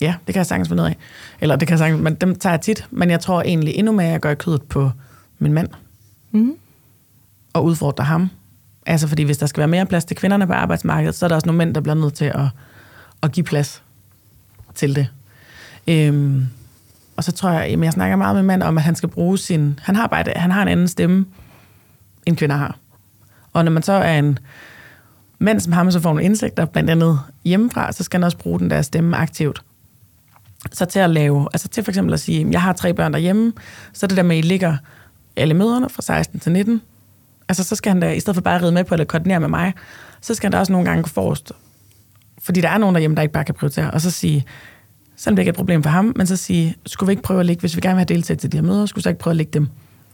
Ja. Det kan jeg sagtens finde ud af. Eller det kan jeg sagtens, men dem tager jeg tit. Men jeg tror egentlig endnu mere, at jeg gør kødet på min mand. Mm. og udfordre ham. Altså fordi hvis der skal være mere plads til kvinderne på arbejdsmarkedet, så er der også nogle mænd, der bliver nødt til at, at give plads til det. Øhm, og så tror jeg, jamen jeg snakker meget med mand om, at han skal bruge sin... Han har, bare, han har en anden stemme, end kvinder har. Og når man så er en mand som ham, så får nogle indsigter, blandt andet hjemmefra, så skal han også bruge den der stemme aktivt. Så til at lave, altså til for eksempel at sige, jeg har tre børn derhjemme, så det der med, at I ligger alle møderne fra 16 til 19, altså så skal han da, i stedet for bare at ride med på eller koordinere med mig, så skal han da også nogle gange gå forrest. Fordi der er nogen derhjemme, der ikke bare kan prioritere, og så sige, selvom det ikke er et problem for ham, men så sige, skulle vi ikke prøve at lægge, hvis vi gerne vil have deltaget til de her møder, skulle vi så ikke prøve at lægge dem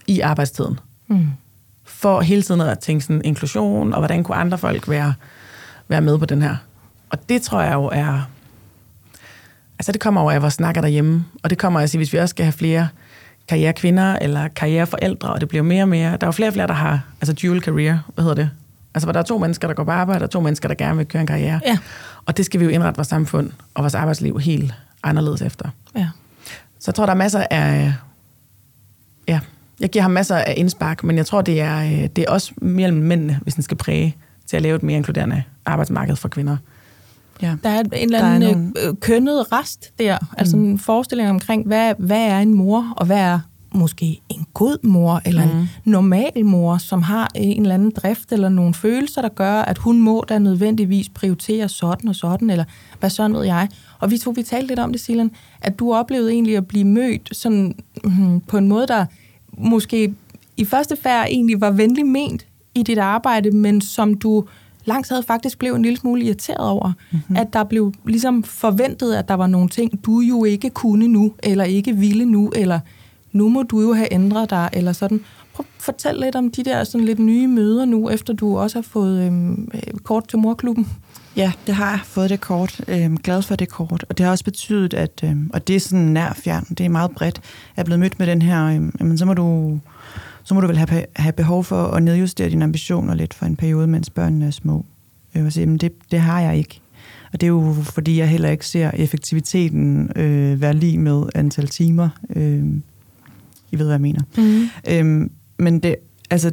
i arbejdstiden? Mm. For hele tiden at tænke sådan inklusion, og hvordan kunne andre folk være, være med på den her? Og det tror jeg jo er... Altså det kommer over af vores snakker derhjemme, og det kommer sige, hvis vi også skal have flere karrierekvinder eller karriereforældre, og det bliver mere og mere... Der er jo flere og flere, der har altså dual career, hvad hedder det? Altså hvor der er to mennesker, der går på arbejde, og to mennesker, der gerne vil køre en karriere. Ja. Og det skal vi jo indrette vores samfund og vores arbejdsliv helt anderledes efter. ja. Så jeg tror, der er masser af... Ja, jeg giver ham masser af indspark, men jeg tror, det er, øh, det er også mellem mændene, hvis den skal præge til at lave et mere inkluderende arbejdsmarked for kvinder. Ja. Der er en eller Der er anden nogle- nogle... kønnet rest der. Mm. Altså en forestilling omkring, hvad, hvad er en mor, og hvad er måske en god mor, eller mm. en normal mor, som har en eller anden drift eller nogle følelser, der gør, at hun må da nødvendigvis prioritere sådan og sådan, eller hvad sådan ved jeg. Og vi to, vi talte lidt om det, Silan, at du oplevede egentlig at blive mødt sådan, mm, på en måde, der måske i første færd egentlig var venlig ment i dit arbejde, men som du langt havde faktisk blev en lille smule irriteret over, mm-hmm. at der blev ligesom forventet, at der var nogle ting, du jo ikke kunne nu, eller ikke ville nu, eller nu må du jo have ændret dig, eller sådan. Prøv at fortæl lidt om de der sådan lidt nye møder nu, efter du også har fået øhm, øh, kort til morklubben. Ja, det har jeg fået det kort. Øhm, glad for det kort. Og det har også betydet, at, øhm, og det er sådan nær fjern, det er meget bredt, jeg er blevet mødt med den her, øhm, jamen, så må du så må du vel have, have behov for at nedjustere dine ambitioner lidt for en periode, mens børnene er små. Jeg vil sige, men det, det har jeg ikke. Og det er jo fordi, jeg heller ikke ser effektiviteten øh, være lige med antal timer. Øh, I ved, hvad jeg mener. Mm. Øhm, men det, altså,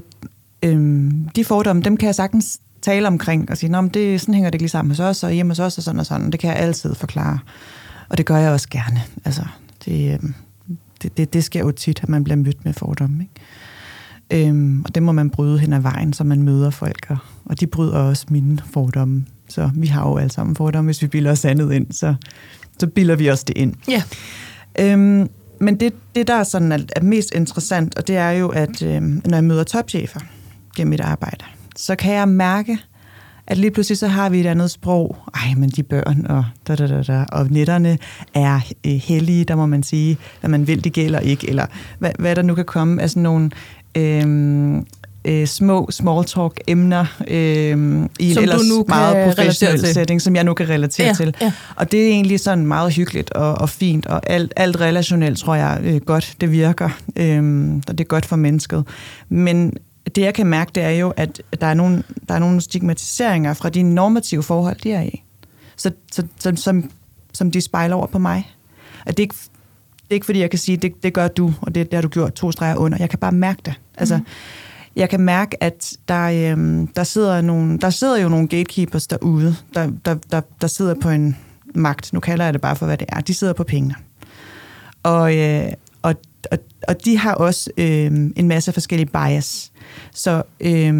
øhm, de fordomme, dem kan jeg sagtens tale omkring og sige, men det, sådan hænger det ikke lige sammen hos os, og hjemme hos os, og sådan og sådan. Det kan jeg altid forklare. Og det gør jeg også gerne. Altså, det, øhm, det, det, det sker jo tit, at man bliver mødt med fordomme. Ikke? Øhm, og det må man bryde hen ad vejen, så man møder folk, og, og de bryder også mine fordomme. Så vi har jo alle sammen fordomme, hvis vi bilder os andet ind, så, så bilder vi os det ind. Ja. Øhm, men det, det, der er, sådan, er, er mest interessant, og det er jo, at øh, når jeg møder topchefer gennem mit arbejde, så kan jeg mærke, at lige pludselig så har vi et andet sprog. Ej, men de børn og da, da, da, da, og netterne er øh, hellige, der må man sige, hvad man vil, det gælder ikke, eller hvad, hvad der nu kan komme af sådan nogle øh, øh, små small talk emner øh, i en Som du ellers nu meget professionel setting, som jeg nu kan relatere Ja, til. ja. Og det er egentlig sådan meget hyggeligt og, og fint, og alt, alt relationelt tror jeg øh, godt, det virker, øh, og det er godt for mennesket. Men det jeg kan mærke, det er jo, at der er nogle, der er nogle stigmatiseringer fra de normative forhold, de er i. Så, så, så, som, som de spejler over på mig. At det, ikke, det er ikke fordi, jeg kan sige, det, det gør du, og det, det har du gjort to streger under. Jeg kan bare mærke det. Altså, Mhm. jeg kan mærke, at der, øhm, der, sidder nogle, der sidder jo nogle gatekeepers derude, der, der, der, der sidder på en magt. Nu kalder jeg det bare for, hvad det er. De sidder på pengene. Og, øh, og, og, og de har også øh, en masse forskellige bias. Så, øh,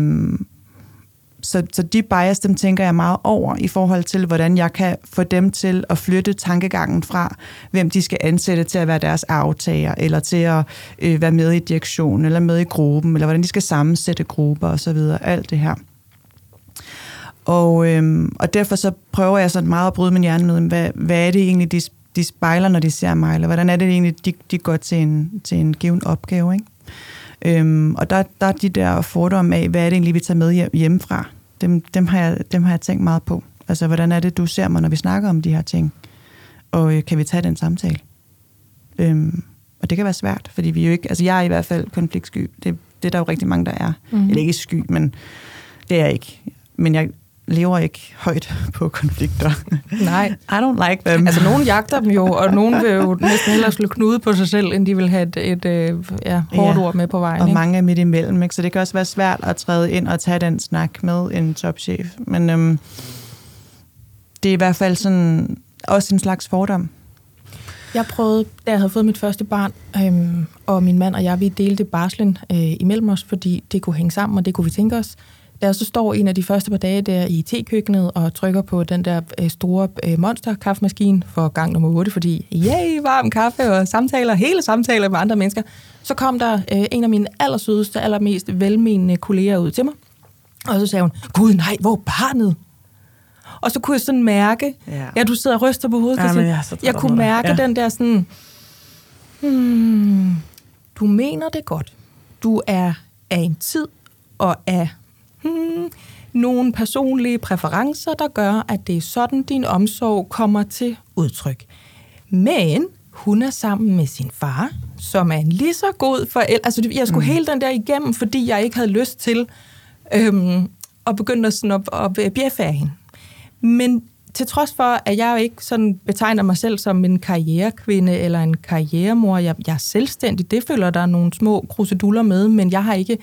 så, så de bias, dem tænker jeg meget over i forhold til, hvordan jeg kan få dem til at flytte tankegangen fra, hvem de skal ansætte til at være deres aftager, eller til at øh, være med i direktionen, eller med i gruppen, eller hvordan de skal sammensætte grupper osv. Alt det her. Og, øhm, og derfor så prøver jeg sådan meget at bryde min hjerne med, hvad, hvad er det egentlig, de, de spejler, når de ser mig, eller hvordan er det egentlig, de, de går til en, til en given opgave, ikke? Øhm, og der, der er de der fordomme af, hvad er det egentlig, vi tager med hjem, hjemmefra? Dem, dem, har jeg, dem har jeg tænkt meget på. Altså, hvordan er det, du ser mig, når vi snakker om de her ting? Og øh, kan vi tage den samtale? Øhm, og det kan være svært, fordi vi jo ikke... Altså, jeg er i hvert fald konfliktsky. Det, det er der jo rigtig mange, der er. Mm. Eller ikke sky, men det er jeg ikke. Men jeg lever ikke højt på konflikter. Nej. I don't like them. Altså, nogen jagter dem jo, og nogen vil jo næsten hellere slå knude på sig selv, end de vil have et, et, øh, ja, hårdt Ja. ord med på vejen. og ikke? mange er midt imellem, ikke? så det kan også være svært at træde ind og tage den snak med en topchef. Men øhm, det er i hvert fald sådan også en slags fordom. Jeg prøvede, da jeg havde fået mit første barn, øhm, og min mand og jeg, vi delte barslen øh, imellem os, fordi det kunne hænge sammen, og det kunne vi tænke os. Jeg så står en af de første par dage der i tekøkkenet og trykker på den der øh, store øh, monster-kaffemaskine for gang nummer 8, fordi yay, varm kaffe og samtaler, hele samtaler med andre mennesker, så kom der øh, en af mine allersødeste, allermest velmenende kolleger ud til mig, og så sagde hun, gud nej, hvor er barnet? Og så kunne jeg sådan mærke, Ja. ja, du sidder og ryster på hovedet, Ja, jeg jeg kunne mærke Ja. den der sådan, hmm, du mener det godt. Du er af en tid og af hmm, nogle personlige præferencer, der gør, at det er sådan, din omsorg kommer til udtryk. Men hun er sammen med sin far, som er en lige så god forælder. Altså, jeg skulle mm. hele den der igennem, fordi jeg ikke havde lyst til øhm, at begynde at, sådan at, at bjeffe af hende. Men til trods for, at jeg jo ikke sådan betegner mig selv som en karrierekvinde eller en karrieremor, jeg, jeg er selvstændig, det følger der er nogle små kruseduller med, men jeg har ikke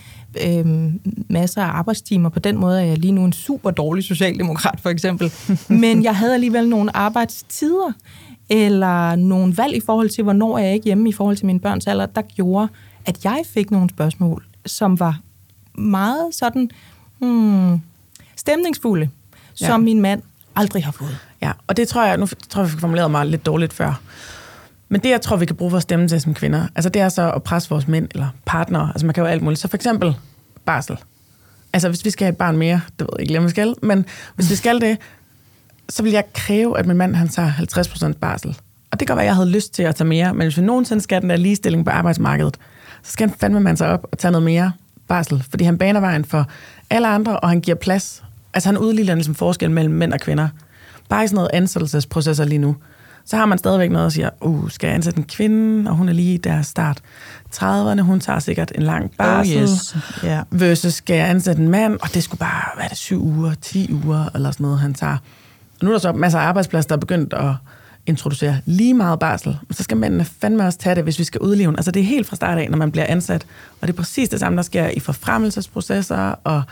øhm, masser af arbejdstimer. På den måde er jeg lige nu en super dårlig socialdemokrat, for eksempel. Men jeg havde alligevel nogle arbejdstider, eller nogle valg i forhold til, hvornår er jeg ikke hjemme i forhold til mine børns alder, der gjorde, at jeg fik nogle spørgsmål, som var meget sådan hmm, stemningsfulde, Ja. som min mand aldrig har fået. Ja, og det tror jeg, nu tror jeg, vi fik formuleret mig lidt dårligt før. Men det, jeg tror, vi kan bruge vores stemme til som kvinder, altså det er så at presse vores mænd eller partnere. Altså man kan jo alt muligt. Så for eksempel barsel. Altså hvis vi skal have et barn mere, det ved jeg ikke lige, om vi skal, men hvis vi skal det, så vil jeg kræve, at min mand han tager 50% barsel. Og det kan være, at jeg havde lyst til at tage mere, men hvis vi nogensinde skal den der ligestilling på arbejdsmarkedet, så skal han fandme mande sig op og tage noget mere barsel, fordi han baner vejen for alle andre, og han giver plads. Altså han udligner ligesom forskel mellem mænd og kvinder. Bare i sådan noget ansættelsesprocesser lige nu. Så har man stadigvæk noget, der siger, uh, skal jeg ansætte en kvinde, og hun er lige i deres start 30'erne, hun tager sikkert en lang barsel. Oh, yes. Ja. Versus skal jeg ansætte en mand, og det skulle bare, hvad er det, syv uger, 10 uger, eller sådan noget, han tager. Og nu er der så masser af arbejdspladser, der er begyndt at introducere lige meget barsel. Men så skal mændene fandme også tage det, hvis vi skal udleve. Altså det er helt fra start af, når man bliver ansat. Og det er præcis det samme, der sker i forfremmelsesprocesser. Og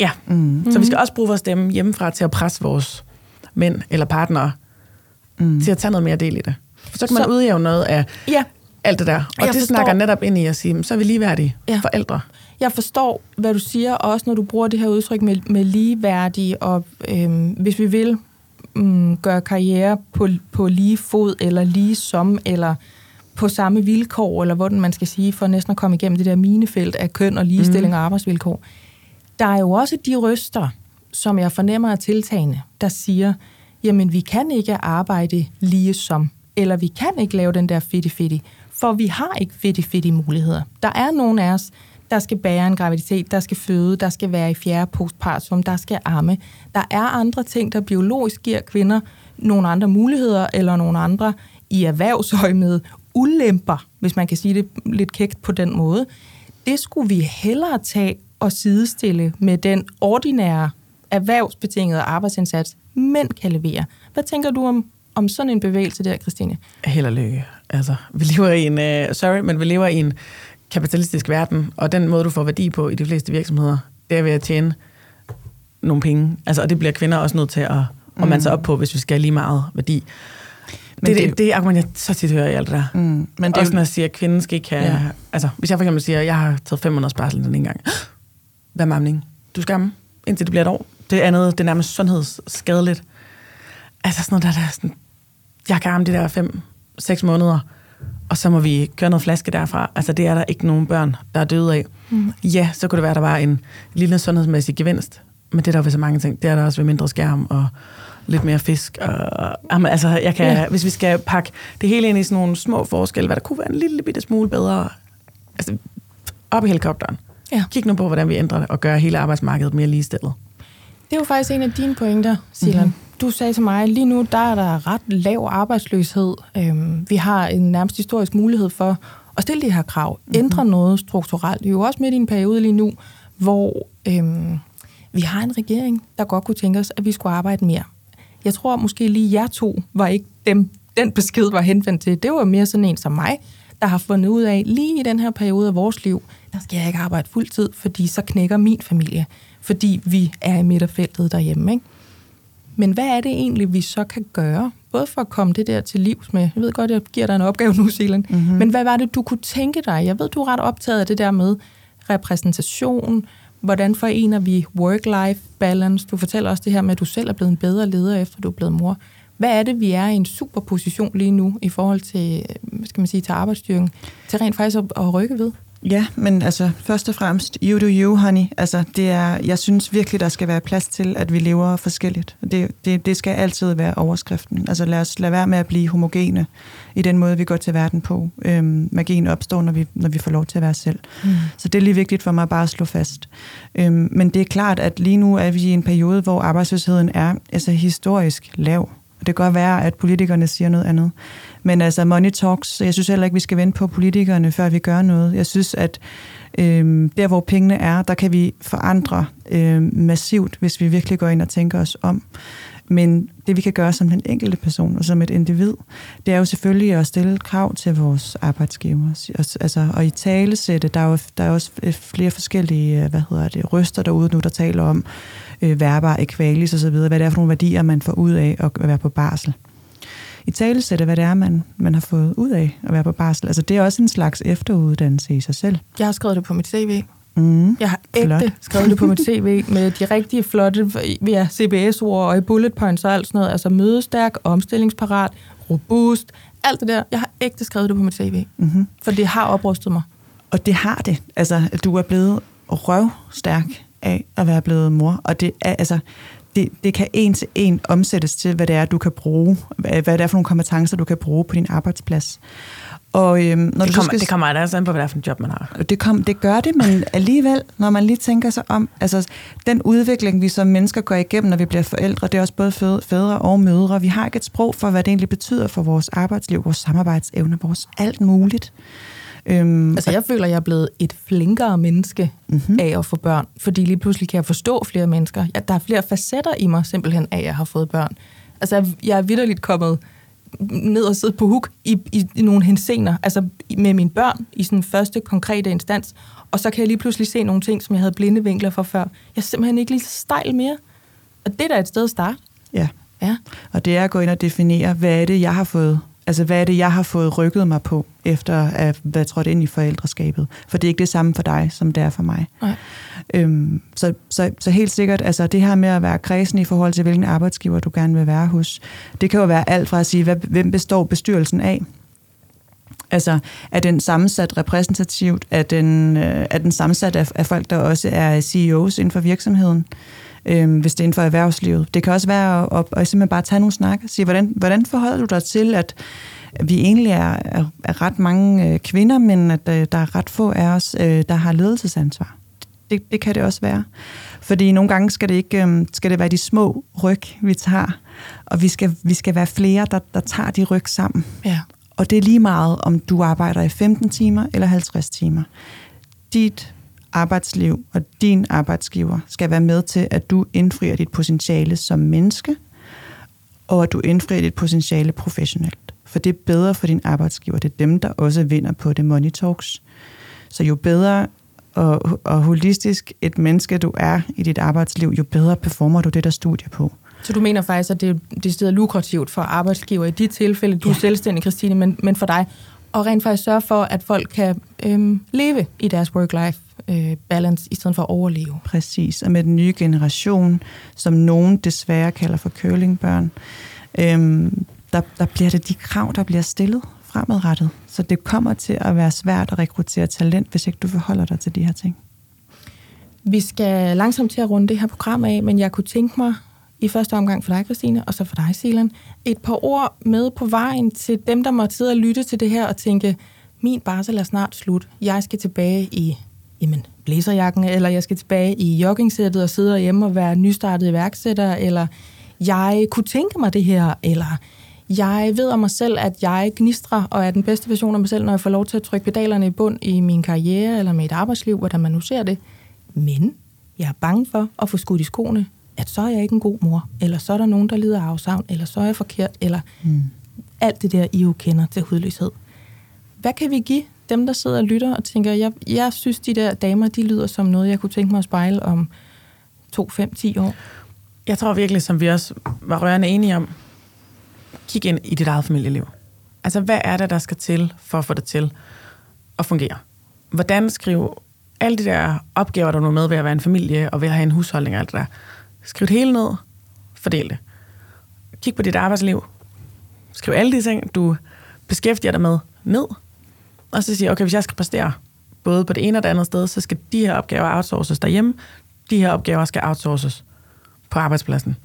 ja, mm. så vi skal også bruge vores stemme hjemmefra til at presse vores mænd eller partnere mm. til at tage noget mere del i det. For så kan man så, udjævne noget af Ja, alt det der. Og Jeg det forstår. snakker netop ind i at sige, så er vi ligeværdige Ja. forældre. jeg forstår, hvad du siger, og også når du bruger det her udtryk med, med ligeværdige, og øhm, hvis vi vil mm, gøre karriere på, på lige fod, eller lige som, eller på samme vilkår, eller hvordan man skal sige, for næsten at komme igennem det der minefelt af køn og ligestilling mm. og arbejdsvilkår. Der er jo også de røster, som jeg fornemmer er tiltagende, der siger, jamen vi kan ikke arbejde lige som, eller vi kan ikke lave den der fitti-fitti, for vi har ikke fitti-fitti muligheder. Der er nogen af os, der skal bære en graviditet, der skal føde, der skal være i fjerde postpartum, der skal amme. Der er andre ting, der biologisk giver kvinder nogle andre muligheder, eller nogle andre i erhvervsøj med ulemper, hvis man kan sige det lidt kægt på den måde. Det skulle vi hellere tage og sidestille med den ordinære erhvervsbetingede arbejdsindsats, mænd kan levere. Hvad tænker du om, om sådan en bevægelse der, Christine? Held og lykke. Altså, vi lever i en, uh, sorry, men vi lever i en kapitalistisk verden, og den måde, du får værdi på i de fleste virksomheder, det er ved at tjene nogle penge. Altså, og det bliver kvinder også nødt til at, at mande sig op på, hvis vi skal have lige meget værdi. Men det, det er det, er argument, jeg så tit hører i alt det der. Mm, men det er også når jeg siger, at kvinden skal ikke have... Ja. Ja. Altså, hvis jeg for eksempel siger, at jeg har taget fem måneders barsel den ene gang. Hvad med amning? Du skal amme, indtil det bliver et år. Det andet, det er nærmest sundhedsskadeligt. Altså sådan noget, der, der er sådan... Jeg kan amme de der fem, seks måneder, og så må vi køre noget flaske derfra. Altså, det er der ikke nogen børn, der er døde af. Mm. Ja, så kunne det være, der var en lille sundhedsmæssig gevinst. Men det er der ved så mange ting. Det er der også ved mindre skærm og lidt mere fisk. Og, jamen, altså, jeg kan, ja. hvis vi skal pakke det hele ind i sådan nogle små forskelle, hvad der kunne være en lille bitte smule bedre. Altså, op i helikopteren. Ja. Kig nu på, hvordan vi ændrer det og gør hele arbejdsmarkedet mere ligestillet. Det er jo faktisk en af dine pointer, Silan. Mm-hmm. Du sagde til mig, lige nu der er der ret lav arbejdsløshed. Øhm, vi har en nærmest historisk mulighed for at stille de her krav, mm-hmm. ændre noget strukturelt. Vi er jo også midt i en periode lige nu, hvor øhm, vi har en regering, der godt kunne tænke os, at vi skulle arbejde mere. Jeg tror måske lige jer to var ikke dem, den besked var henvendt til. Det var mere sådan en som mig, der har fundet ud af, lige i den her periode af vores liv, der skal jeg ikke arbejde fuldtid, fordi så knækker min familie, fordi vi er i midterfeltet derhjemme. Ikke? Men hvad er det egentlig, vi så kan gøre? Både for at komme det der til livs med, jeg ved godt, jeg giver dig en opgave nu, Silan, mm-hmm. men hvad var det, du kunne tænke dig? Jeg ved, du er ret optaget af det der med repræsentation, hvordan forener vi work-life balance? Du fortæller også det her med, at du selv er blevet en bedre leder, efter du er blevet mor. Hvad er det, vi er i en superposition lige nu i forhold til, hvad skal man sige, til arbejdsstyrken, til rent faktisk at, at rykke ved? Ja, men altså først og fremmest, you do you, honey. Altså, det er, jeg synes virkelig, der skal være plads til, at vi lever forskelligt. Det, det, det skal altid være overskriften. Altså lad os lade være med at blive homogene i den måde, vi går til verden på. Øhm, magien opstår, når vi, når vi får lov til at være selv. Mm. Så det er lige vigtigt for mig bare at slå fast. Øhm, men det er klart, at lige nu er vi i en periode, hvor arbejdsløsheden er altså, historisk lav. Og det kan godt være, at politikerne siger noget andet. Men altså, money talks, jeg synes heller ikke, vi skal vente på politikerne, før vi gør noget. Jeg synes, at øh, der, hvor pengene er, der kan vi forandre øh, massivt, hvis vi virkelig går ind og tænker os om. Men det, vi kan gøre som den enkelte person og som et individ, det er jo selvfølgelig at stille krav til vores arbejdsgiver. Altså, og i talesætte, der er jo der er også øh, flere forskellige øh, hvad hedder det, røster derude nu, der taler om øh, værbar ekvalis osv., hvad det er for nogle værdier, man får ud af at være på barsel i talesætte, hvad det er, man, man har fået ud af at være på barsel. Altså, det er også en slags efteruddannelse i sig selv. Jeg har skrevet det på mit CV. Mm, Jeg har ægte flot. skrevet det på mit CV med de rigtige flotte ja, CBS-ord og i bullet points og alt sådan noget. Altså mødestærk, omstillingsparat, robust, alt det der. Jeg har ægte skrevet det på mit CV, Mm-hmm. for det har oprustet mig. Og det har det. Altså, du er blevet røvstærk af at være blevet mor. Og det er, altså, det, det kan en til en omsættes til, hvad det er, du kan bruge, hvad, hvad det er for nogle kompetencer, du kan bruge på din arbejdsplads. Og, øhm, når det, du kommer, skal, det kommer altså an på, hvad det er for en job, man har. Det, kom, det gør det, men alligevel, når man lige tænker sig om, altså den udvikling, vi som mennesker går igennem, når vi bliver forældre, det er også både fædre og mødre. Vi har ikke et sprog for, hvad det egentlig betyder for vores arbejdsliv, vores samarbejdsevne, vores alt muligt. Øhm, altså jeg føler, jeg er blevet et flinkere menneske mm-hmm. af at få børn, fordi lige pludselig kan jeg forstå flere mennesker. Ja, der er flere facetter i mig simpelthen af, at jeg har fået børn. Altså jeg er vidderligt kommet ned og sidde på huk i, i, i nogle hensener, altså med mine børn i sådan første konkrete instans, og så kan jeg lige pludselig se nogle ting, som jeg havde blinde vinkler for før. Jeg er simpelthen ikke lige så stejl mere. Og det er da et sted at starte. Ja. ja. Og det er at gå ind og definere, hvad er det, jeg har fået Altså, hvad er det, jeg har fået rykket mig på, efter at være trådt ind i forældreskabet? For det er ikke det samme for dig, som det er for mig. Nej. Øhm, så, så, så helt sikkert, altså det her med at være kredsen i forhold til, hvilken arbejdsgiver du gerne vil være hos, det kan jo være alt fra at sige, hvad, hvem består bestyrelsen af? Altså, er den sammensat repræsentativt? Er den, øh, er den sammensat af, af folk, der også er CEOs inden for virksomheden? øh, hvis det er inden for erhvervslivet. Det kan også være at, at, at simpelthen bare tage nogle snak og sige, hvordan, hvordan forholder du dig til, at vi egentlig er, er, er ret mange øh, kvinder, men at øh, der er ret få af os, øh, der har ledelsesansvar. Det, det kan det også være. Fordi nogle gange skal det ikke øh, skal det være de små ryg, vi tager, og vi skal, vi skal være flere, der, der tager de ryg sammen. Ja. Og det er lige meget, om du arbejder i 15 timer eller 50 timer. Dit arbejdsliv og din arbejdsgiver skal være med til, at du indfrier dit potentiale som menneske, og at du indfrier dit potentiale professionelt. For det er bedre for din arbejdsgiver. Det er dem, der også vinder på det Money Talks. Så jo bedre og, og holistisk et menneske du er i dit arbejdsliv, jo bedre performer du det der studie på. Så du mener faktisk, at det er det stedet lukrativt for arbejdsgiver i de tilfælde, du ja. er selvstændig, Christine, men, men for dig, og rent faktisk sørge for, at folk kan øhm, leve i deres work-life øh, balance, i stedet for at overleve. Præcis, og med den nye generation, som nogen desværre kalder for curlingbørn, øhm, der, der bliver det de krav, der bliver stillet fremadrettet. Så det kommer til at være svært at rekruttere talent, hvis ikke du forholder dig til de her ting. Vi skal langsomt til at runde det her program af, men jeg kunne tænke mig i første omgang for dig, Christine, og så for dig, Silan, et par ord med på vejen til dem, der måtte sidde og lytte til det her og tænke, min barsel er snart slut. Jeg skal tilbage i jamen, blæserjakken, eller jeg skal tilbage i joggingsættet og sidde hjemme og være nystartet iværksætter, eller jeg kunne tænke mig det her, eller jeg ved om mig selv, at jeg gnistrer og er den bedste version af mig selv, når jeg får lov til at trykke pedalerne i bund i min karriere eller mit arbejdsliv, hvordan man nu ser det. Men jeg er bange for at få skudt i skoene, at så er jeg ikke en god mor, eller så er der nogen, der lider af afsavn, eller så er jeg forkert, eller mm. alt det der, I jo kender til hudløshed. Hvad kan vi give dem, der sidder og lytter og tænker, jeg, jeg synes, de der damer, de lyder som noget, jeg kunne tænke mig at spejle om 2, 5, 10 år? Jeg tror virkelig, som vi også var rørende enige om, kig ind i dit eget familieliv. Altså, hvad er det, der skal til for at få det til at fungere? Hvordan skrive alle de der opgaver, der er med ved at være en familie og ved at have en husholdning og alt det der. Skriv det hele ned. Fordel det. Kig på dit arbejdsliv. Skriv alle de ting, du beskæftiger dig med, ned. Og så sige, okay, hvis jeg skal præstere både på det ene og det andet sted, så skal de her opgaver outsources derhjemme. De her opgaver skal outsources på arbejdspladsen.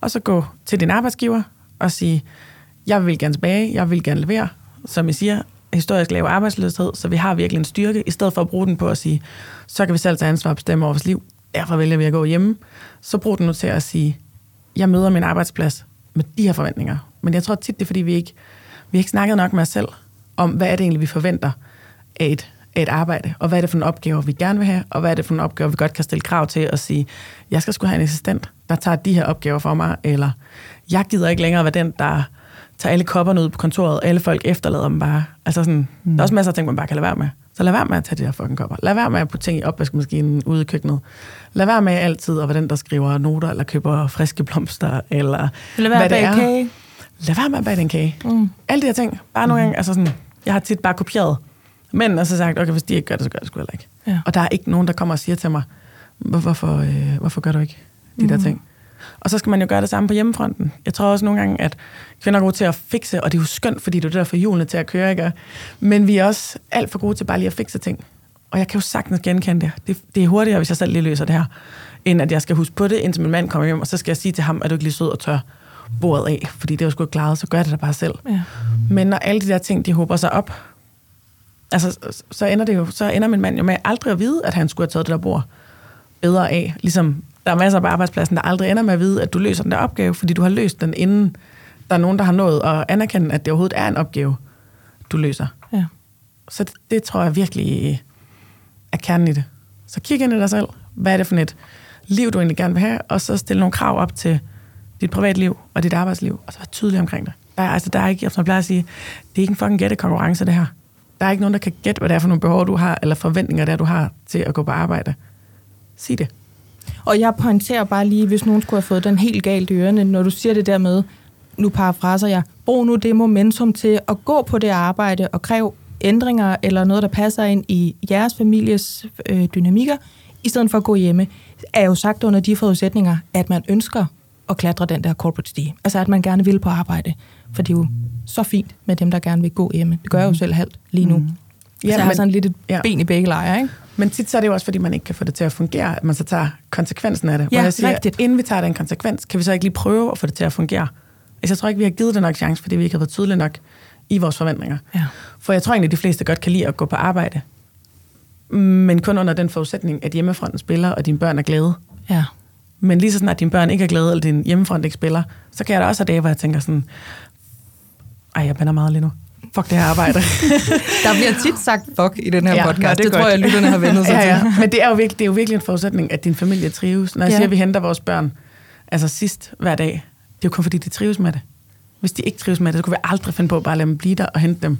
Og så gå til din arbejdsgiver og sige, jeg vil gerne tilbage, jeg vil gerne levere. Som I siger, historisk lav arbejdsløshed, så vi har virkelig en styrke, i stedet for at bruge den på at sige, så kan vi selv tage ansvar og bestemme over vores liv, derfor vælger vi at gå hjemme. Så brug den nu til at sige, jeg møder min arbejdsplads med de her forventninger. Men jeg tror tit, det er, fordi vi ikke, vi ikke snakket nok med os selv om, hvad er det egentlig, vi forventer af et, af et arbejde, og hvad er det for en opgave, vi gerne vil have, og hvad er det for en opgave, vi godt kan stille krav til at sige, jeg skal sgu have en assistent, der tager de her opgaver for mig, eller jeg gider ikke længere være den, der tager alle kopperne ud på kontoret, og alle folk efterlader dem bare. Altså sådan, mm. Der er også masser af ting, man bare kan lade være med. Så lad være med at tage de her fucking kopper. Lad være med at putte ting i opvaskemaskinen ude i køkkenet. Lad være med altid at være den, der skriver noter, eller køber friske blomster, eller lad være hvad det er. Kage. Lad være med at bage den kage. Mm. Alle de her ting. Bare nogle mm. gange, altså sådan, jeg har tit bare kopieret. Men og så sagt, okay, hvis de ikke gør det, så gør det sgu heller ikke. Ja. Og der er ikke nogen, der kommer og siger til mig, hvorfor, øh, hvorfor gør du ikke de mm. der ting? Og så skal man jo gøre det samme på hjemmefronten. Jeg tror også nogle gange, at kvinder er gode til at fikse, og det er jo skønt, fordi det er der for hjulene til at køre, ikke? Men vi er også alt for gode til bare lige at fikse ting. Og jeg kan jo sagtens genkende det. det. Det er hurtigere, hvis jeg selv lige løser det her, end at jeg skal huske på det, indtil min mand kommer hjem, og så skal jeg sige til ham, at du ikke lige sød og tør bordet af, fordi det er jo sgu ikke klaret, så gør jeg det da bare selv. Ja. Men når alle de der ting, de håber sig op, altså, så ender, det jo, så ender min mand jo med aldrig at vide, at han skulle have taget det der bord bedre af. Ligesom der er masser på arbejdspladsen, der aldrig ender med at vide, at du løser den der opgave, fordi du har løst den, inden der er nogen, der har nået at anerkende, at det overhovedet er en opgave, du løser. Ja. Så det, det tror jeg virkelig er kernen i det. Så kig ind i dig selv. Hvad er det for et liv, du egentlig gerne vil have? Og så stille nogle krav op til dit privatliv og dit arbejdsliv, og så være tydelig omkring det. Der er, altså, der er ikke, som jeg plejer at sige, det er ikke en fucking gættekonkurrence, det her. Der er ikke nogen, der kan gætte, hvad det er for nogle behov, du har, eller forventninger, der du har til at gå på arbejde. Sig det. Og jeg pointerer bare lige, hvis nogen skulle have fået den helt galt i ørerne, når du siger det der med, nu parafraser jeg, brug nu det momentum til at gå på det arbejde og kræve ændringer eller noget, der passer ind i jeres families øh, dynamikker, i stedet for at gå hjemme, er jo sagt under de forudsætninger, at man ønsker at klatre den der corporate stige. Altså at man gerne vil på arbejde. For det er jo så fint med dem, der gerne vil gå hjemme. Det gør jeg jo selv halvt lige nu. Mm. Ja, så jeg har men- sådan lidt et ja. ben i begge lejre, ikke? Men tit så er det jo også, fordi man ikke kan få det til at fungere, at man så tager konsekvensen af det. Ja, Hvor jeg siger, rigtigt. inden vi tager den konsekvens, kan vi så ikke lige prøve at få det til at fungere. Altså, jeg tror ikke, vi har givet det nok chance, fordi vi ikke har været tydelige nok i vores forventninger. Ja. For jeg tror egentlig, de fleste godt kan lide at gå på arbejde. Men kun under den forudsætning, at hjemmefronten spiller, og dine børn er glade. Ja. Men lige så snart dine børn ikke er glade, eller din hjemmefront ikke spiller, så kan jeg da også have dage, hvor jeg tænker sådan, ej, jeg bander meget lige nu. Fuck det her arbejde. Der bliver tit sagt fuck i den her Ja, podcast. nå, det, det er tror godt. jeg, lytterne har vendt sig ja, ja. til. Men det er, jo virkelig, det er jo virkelig en forudsætning, at din familie trives. Når jeg Ja. siger, at vi henter vores børn altså sidst hver dag, det er jo kun fordi, de trives med det. Hvis de ikke trives med det, så kunne vi aldrig finde på bare at lade dem blive der og hente dem.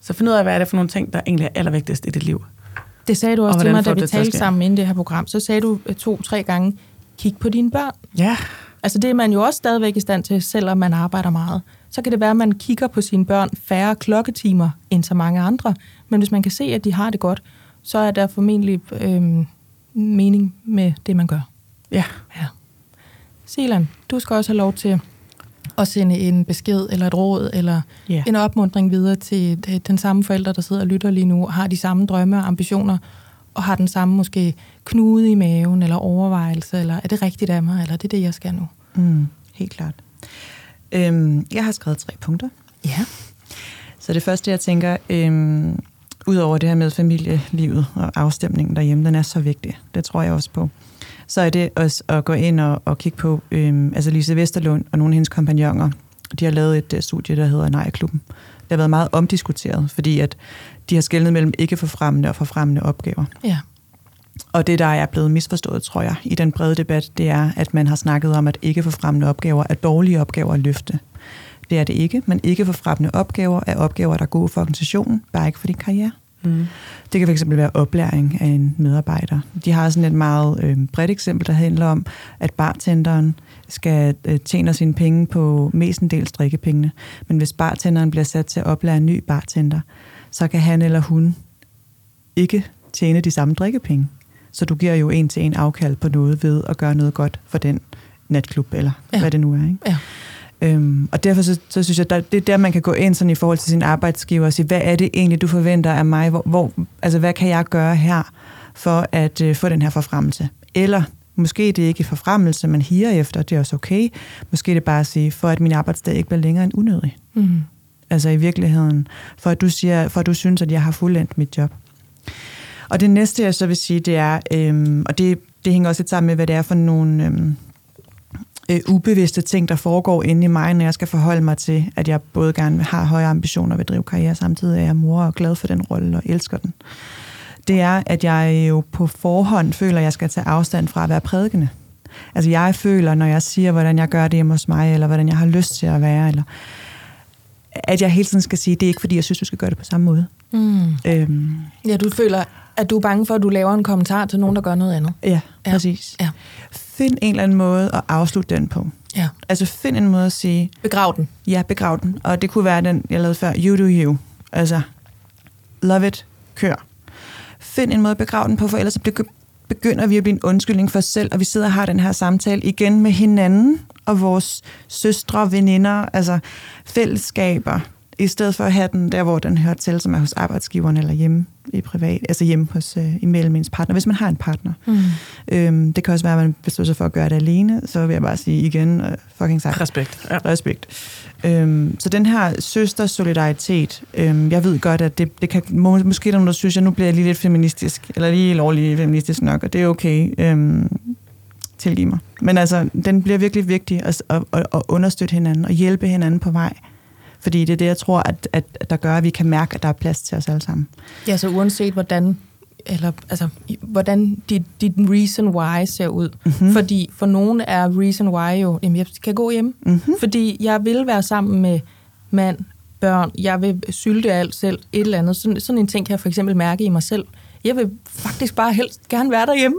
Så find ud af, hvad er det for nogle ting, der egentlig er allervigtigst i dit liv. Det sagde du Og også til hvordan mig, da vi til talte sammen inden det her program. Så sagde du øh, to-tre gange, kig på dine børn. Ja, Altså det er man jo også stadigvæk i stand til, selvom man arbejder meget. Så kan det være, at man kigger på sine børn færre klokketimer end så mange andre. Men hvis man kan se, at de har det godt, så er der formentlig øhm, mening med det, man gør. ja. Ja. Selan, du skal også have lov til at sende en besked eller et råd eller Ja. en opmundring videre til øh, den samme forælder, der sidder og lytter lige nu, og har de samme drømme og ambitioner, og har den samme måske knude i maven eller overvejelse, eller er det rigtigt af mig, eller er det det, jeg skal nu? Mm, helt klart. Øhm, jeg har skrevet tre punkter. Ja. Så det første, jeg tænker, øhm, udover det her med familielivet og afstemningen derhjemme, den er så vigtig. Det tror jeg også på. Så er det også at gå ind og, og kigge på, øhm, altså Lise Vesterlund og nogle af hendes kompagnoner, de har lavet et uh, studie, der hedder Nej-klubben. Det har været meget omdiskuteret, fordi at de har skældnet mellem ikke forfremmende og forfremmende opgaver. Ja. Og det, der er blevet misforstået, tror jeg, i den brede debat, det er, at man har snakket om, at ikke forfremmende opgaver er dårlige opgaver at løfte. Det er det ikke, men ikke forfremmende opgaver er opgaver, der er gode for organisationen, bare ikke for din karriere. Mm. Det kan fx være oplæring af en medarbejder. De har sådan et meget øh, bredt eksempel, der handler om, at bartenderen skal øh, tjene sine penge på mestendels drikkepengene. Men hvis bartenderen bliver sat til at oplære en ny bartender, så kan han eller hun ikke tjene de samme drikkepenge. Så du giver jo en til en afkald på noget ved at gøre noget godt for den natklub, eller Ja. ja. hvad det nu er. Ikke? Ja. Øhm, og derfor så, så synes jeg, der, det er der, man kan gå ind sådan i forhold til sin arbejdsgiver og sige, hvad er det egentlig, du forventer af mig? Hvor, hvor, altså, hvad kan jeg gøre her for at øh, få den her forfremmelse? Eller måske det er ikke forfremmelse, man higer efter, det er også okay. Måske det er bare at sige, for at min arbejdsdag ikke bliver længere end unødig. Mm. Altså i virkeligheden, for at du, siger, for at du synes, at jeg har fuldendt mit job. Og det næste, jeg så vil sige, det er, øhm, og det, det hænger også lidt sammen med, hvad det er for nogle øhm, øh, ubevidste ting, der foregår inde i mig, når jeg skal forholde mig til, at jeg både gerne har høje ambitioner vil drive karriere, samtidig er jeg mor og glad for den rolle og elsker den. Det er, at jeg jo på forhånd føler, at jeg skal tage afstand fra at være prædikende. Altså jeg føler, når jeg siger, hvordan jeg gør det hjemme hos mig, eller hvordan jeg har lyst til at være, eller at jeg hele tiden skal sige, det er ikke fordi, jeg synes, du skal gøre det på samme måde. Mm. Øhm, Ja, du føler, at du er bange for, at du laver en kommentar til nogen, der gør noget andet. ja, Ja. ja, præcis. Ja. Find en eller anden måde at afslutte den på. Ja. Altså find en måde at sige, Begrav den. ja, begrav den. Og det kunne være den, jeg lavede før, you do you. Altså, love it, kør. Find en måde at begrave den på, for ellers så begy- begynder vi at blive en undskyldning for os selv, og vi sidder og har den her samtale igen med hinanden og vores søstre, veninder, altså fællesskaber, I stedet for at have den der, hvor den hører til, som er hos arbejdsgiveren eller hjemme i privat, altså hjemme hos øh, imellem ens partner, hvis man har en partner. Mm. Øhm, det kan også være, at man beslutter sig for at gøre det alene, så vil jeg bare sige igen, øh, fucking sagt. Respekt. Ja. Respekt. Øhm, så den her søstersolidaritet, øhm, jeg ved godt, at det, det kan, må, måske er der nogen, der synes, at nu bliver jeg lige lidt feministisk, eller lige lovlig feministisk nok, og det er okay. Øhm, tilgive mig. Men altså, den bliver virkelig vigtig at, at, at, at understøtte hinanden og hjælpe hinanden på vej. Fordi det er det, jeg tror, at, at, at der gør, at vi kan mærke, at der er plads til os alle sammen. Ja, så uanset hvordan eller altså, hvordan dit, dit reason why ser ud. Mm-hmm. Fordi for nogen er reason why jo, jamen jeg kan gå hjem, mm-hmm. fordi jeg vil være sammen med mand, børn, jeg vil sylte alt selv, et eller andet. Sådan, sådan en ting kan jeg for eksempel mærke i mig selv. Jeg vil faktisk bare helst gerne være derhjemme,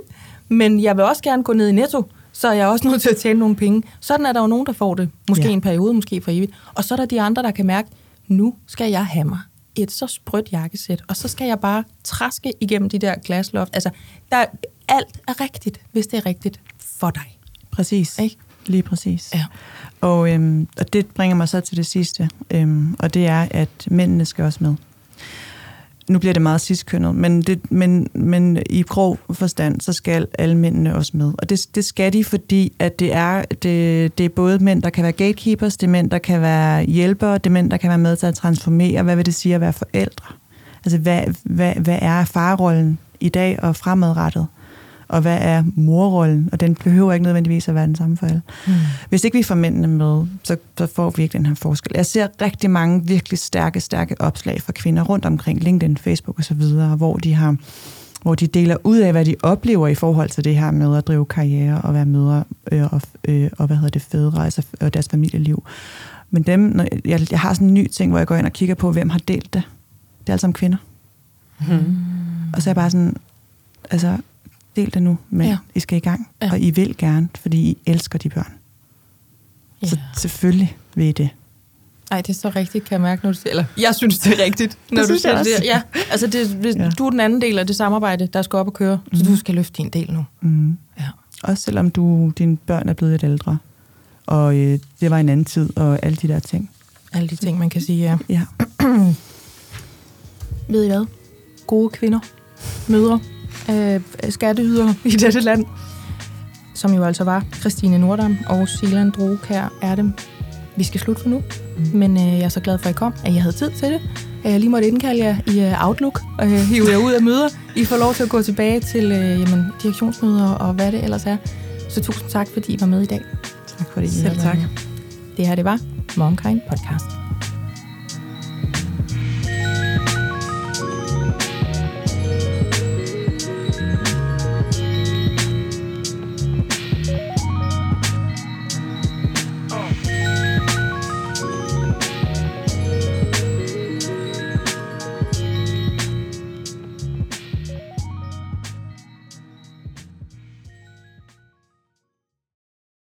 men jeg vil også gerne gå ned i Netto, så er jeg også nødt til at tjene nogle penge. Sådan er der jo nogen, der får det. Måske ja. en periode, måske for evigt. Og så er der de andre, der kan mærke, nu skal jeg have mig et så sprødt jakkesæt, og så skal jeg bare traske igennem de der glasloft. Altså, der, alt er rigtigt, hvis det er rigtigt for dig. Præcis. Ikke? Lige præcis. Ja. Og, øhm, og det bringer mig så til det sidste, øhm, og det er, at mændene skal også med. Nu bliver det meget sidstkønnet, men, det, men, men i grov forstand, så skal alle mændene også med. Og det, det skal de, fordi at det er, det, det er både mænd, der kan være gatekeepers, det er mænd, der kan være hjælpere, det er mænd, der kan være med til at transformere. Hvad vil det sige at være forældre? Altså, hvad, hvad, hvad er farrollen i dag og fremadrettet? Og hvad er morrollen, og den behøver ikke nødvendigvis at være den samme for alle. Mm. Hvis ikke vi får mændene med, så, så får vi ikke den her forskel. Jeg ser rigtig mange virkelig stærke, stærke opslag fra kvinder rundt omkring LinkedIn, Facebook osv., hvor de har hvor de deler ud af, hvad de oplever i forhold til det her med at drive karriere og være mødre øh, og, øh, og hvad hedder det, fædre, altså, og deres familieliv. Men dem, når jeg, jeg har sådan en ny ting, hvor jeg går ind og kigger på, hvem har delt det. Det er altså sammen kvinder. Mm. Og så er jeg bare sådan, altså, del det nu, men ja. I skal i gang. Ja. Og I vil gerne, fordi I elsker de børn. Ja. Så selvfølgelig vil I det. Nej, det er så rigtigt, kan jeg mærke, når du siger, eller jeg synes, det er rigtigt, når det du siger det. Ja, altså det, hvis, ja. du er den anden del af det samarbejde, der skal op og køre, mm. så du skal løfte din del nu. Mm. Ja. Også selvom du, dine børn er blevet lidt ældre, og øh, det var en anden tid, og alle de der ting. Alle de ting, man kan sige, ja. ja. Ved I hvad? Gode kvinder, mødre, øh, skatteyder i dette land, som jo altså var Christine Nordam og Silan Drogkær er dem. Vi skal slutte for nu, mm. men øh, jeg er så glad for, at I kom, at jeg havde tid til det. Jeg lige måtte indkalde jer i uh, Outlook og uh, hive jer ud af møder. I får lov til at gå tilbage til uh, jamen, direktionsmøder og hvad det ellers er. Så tusind tak, fordi I var med i dag. Tak fordi I Selv tak. Det her, det var Momkind Podcast.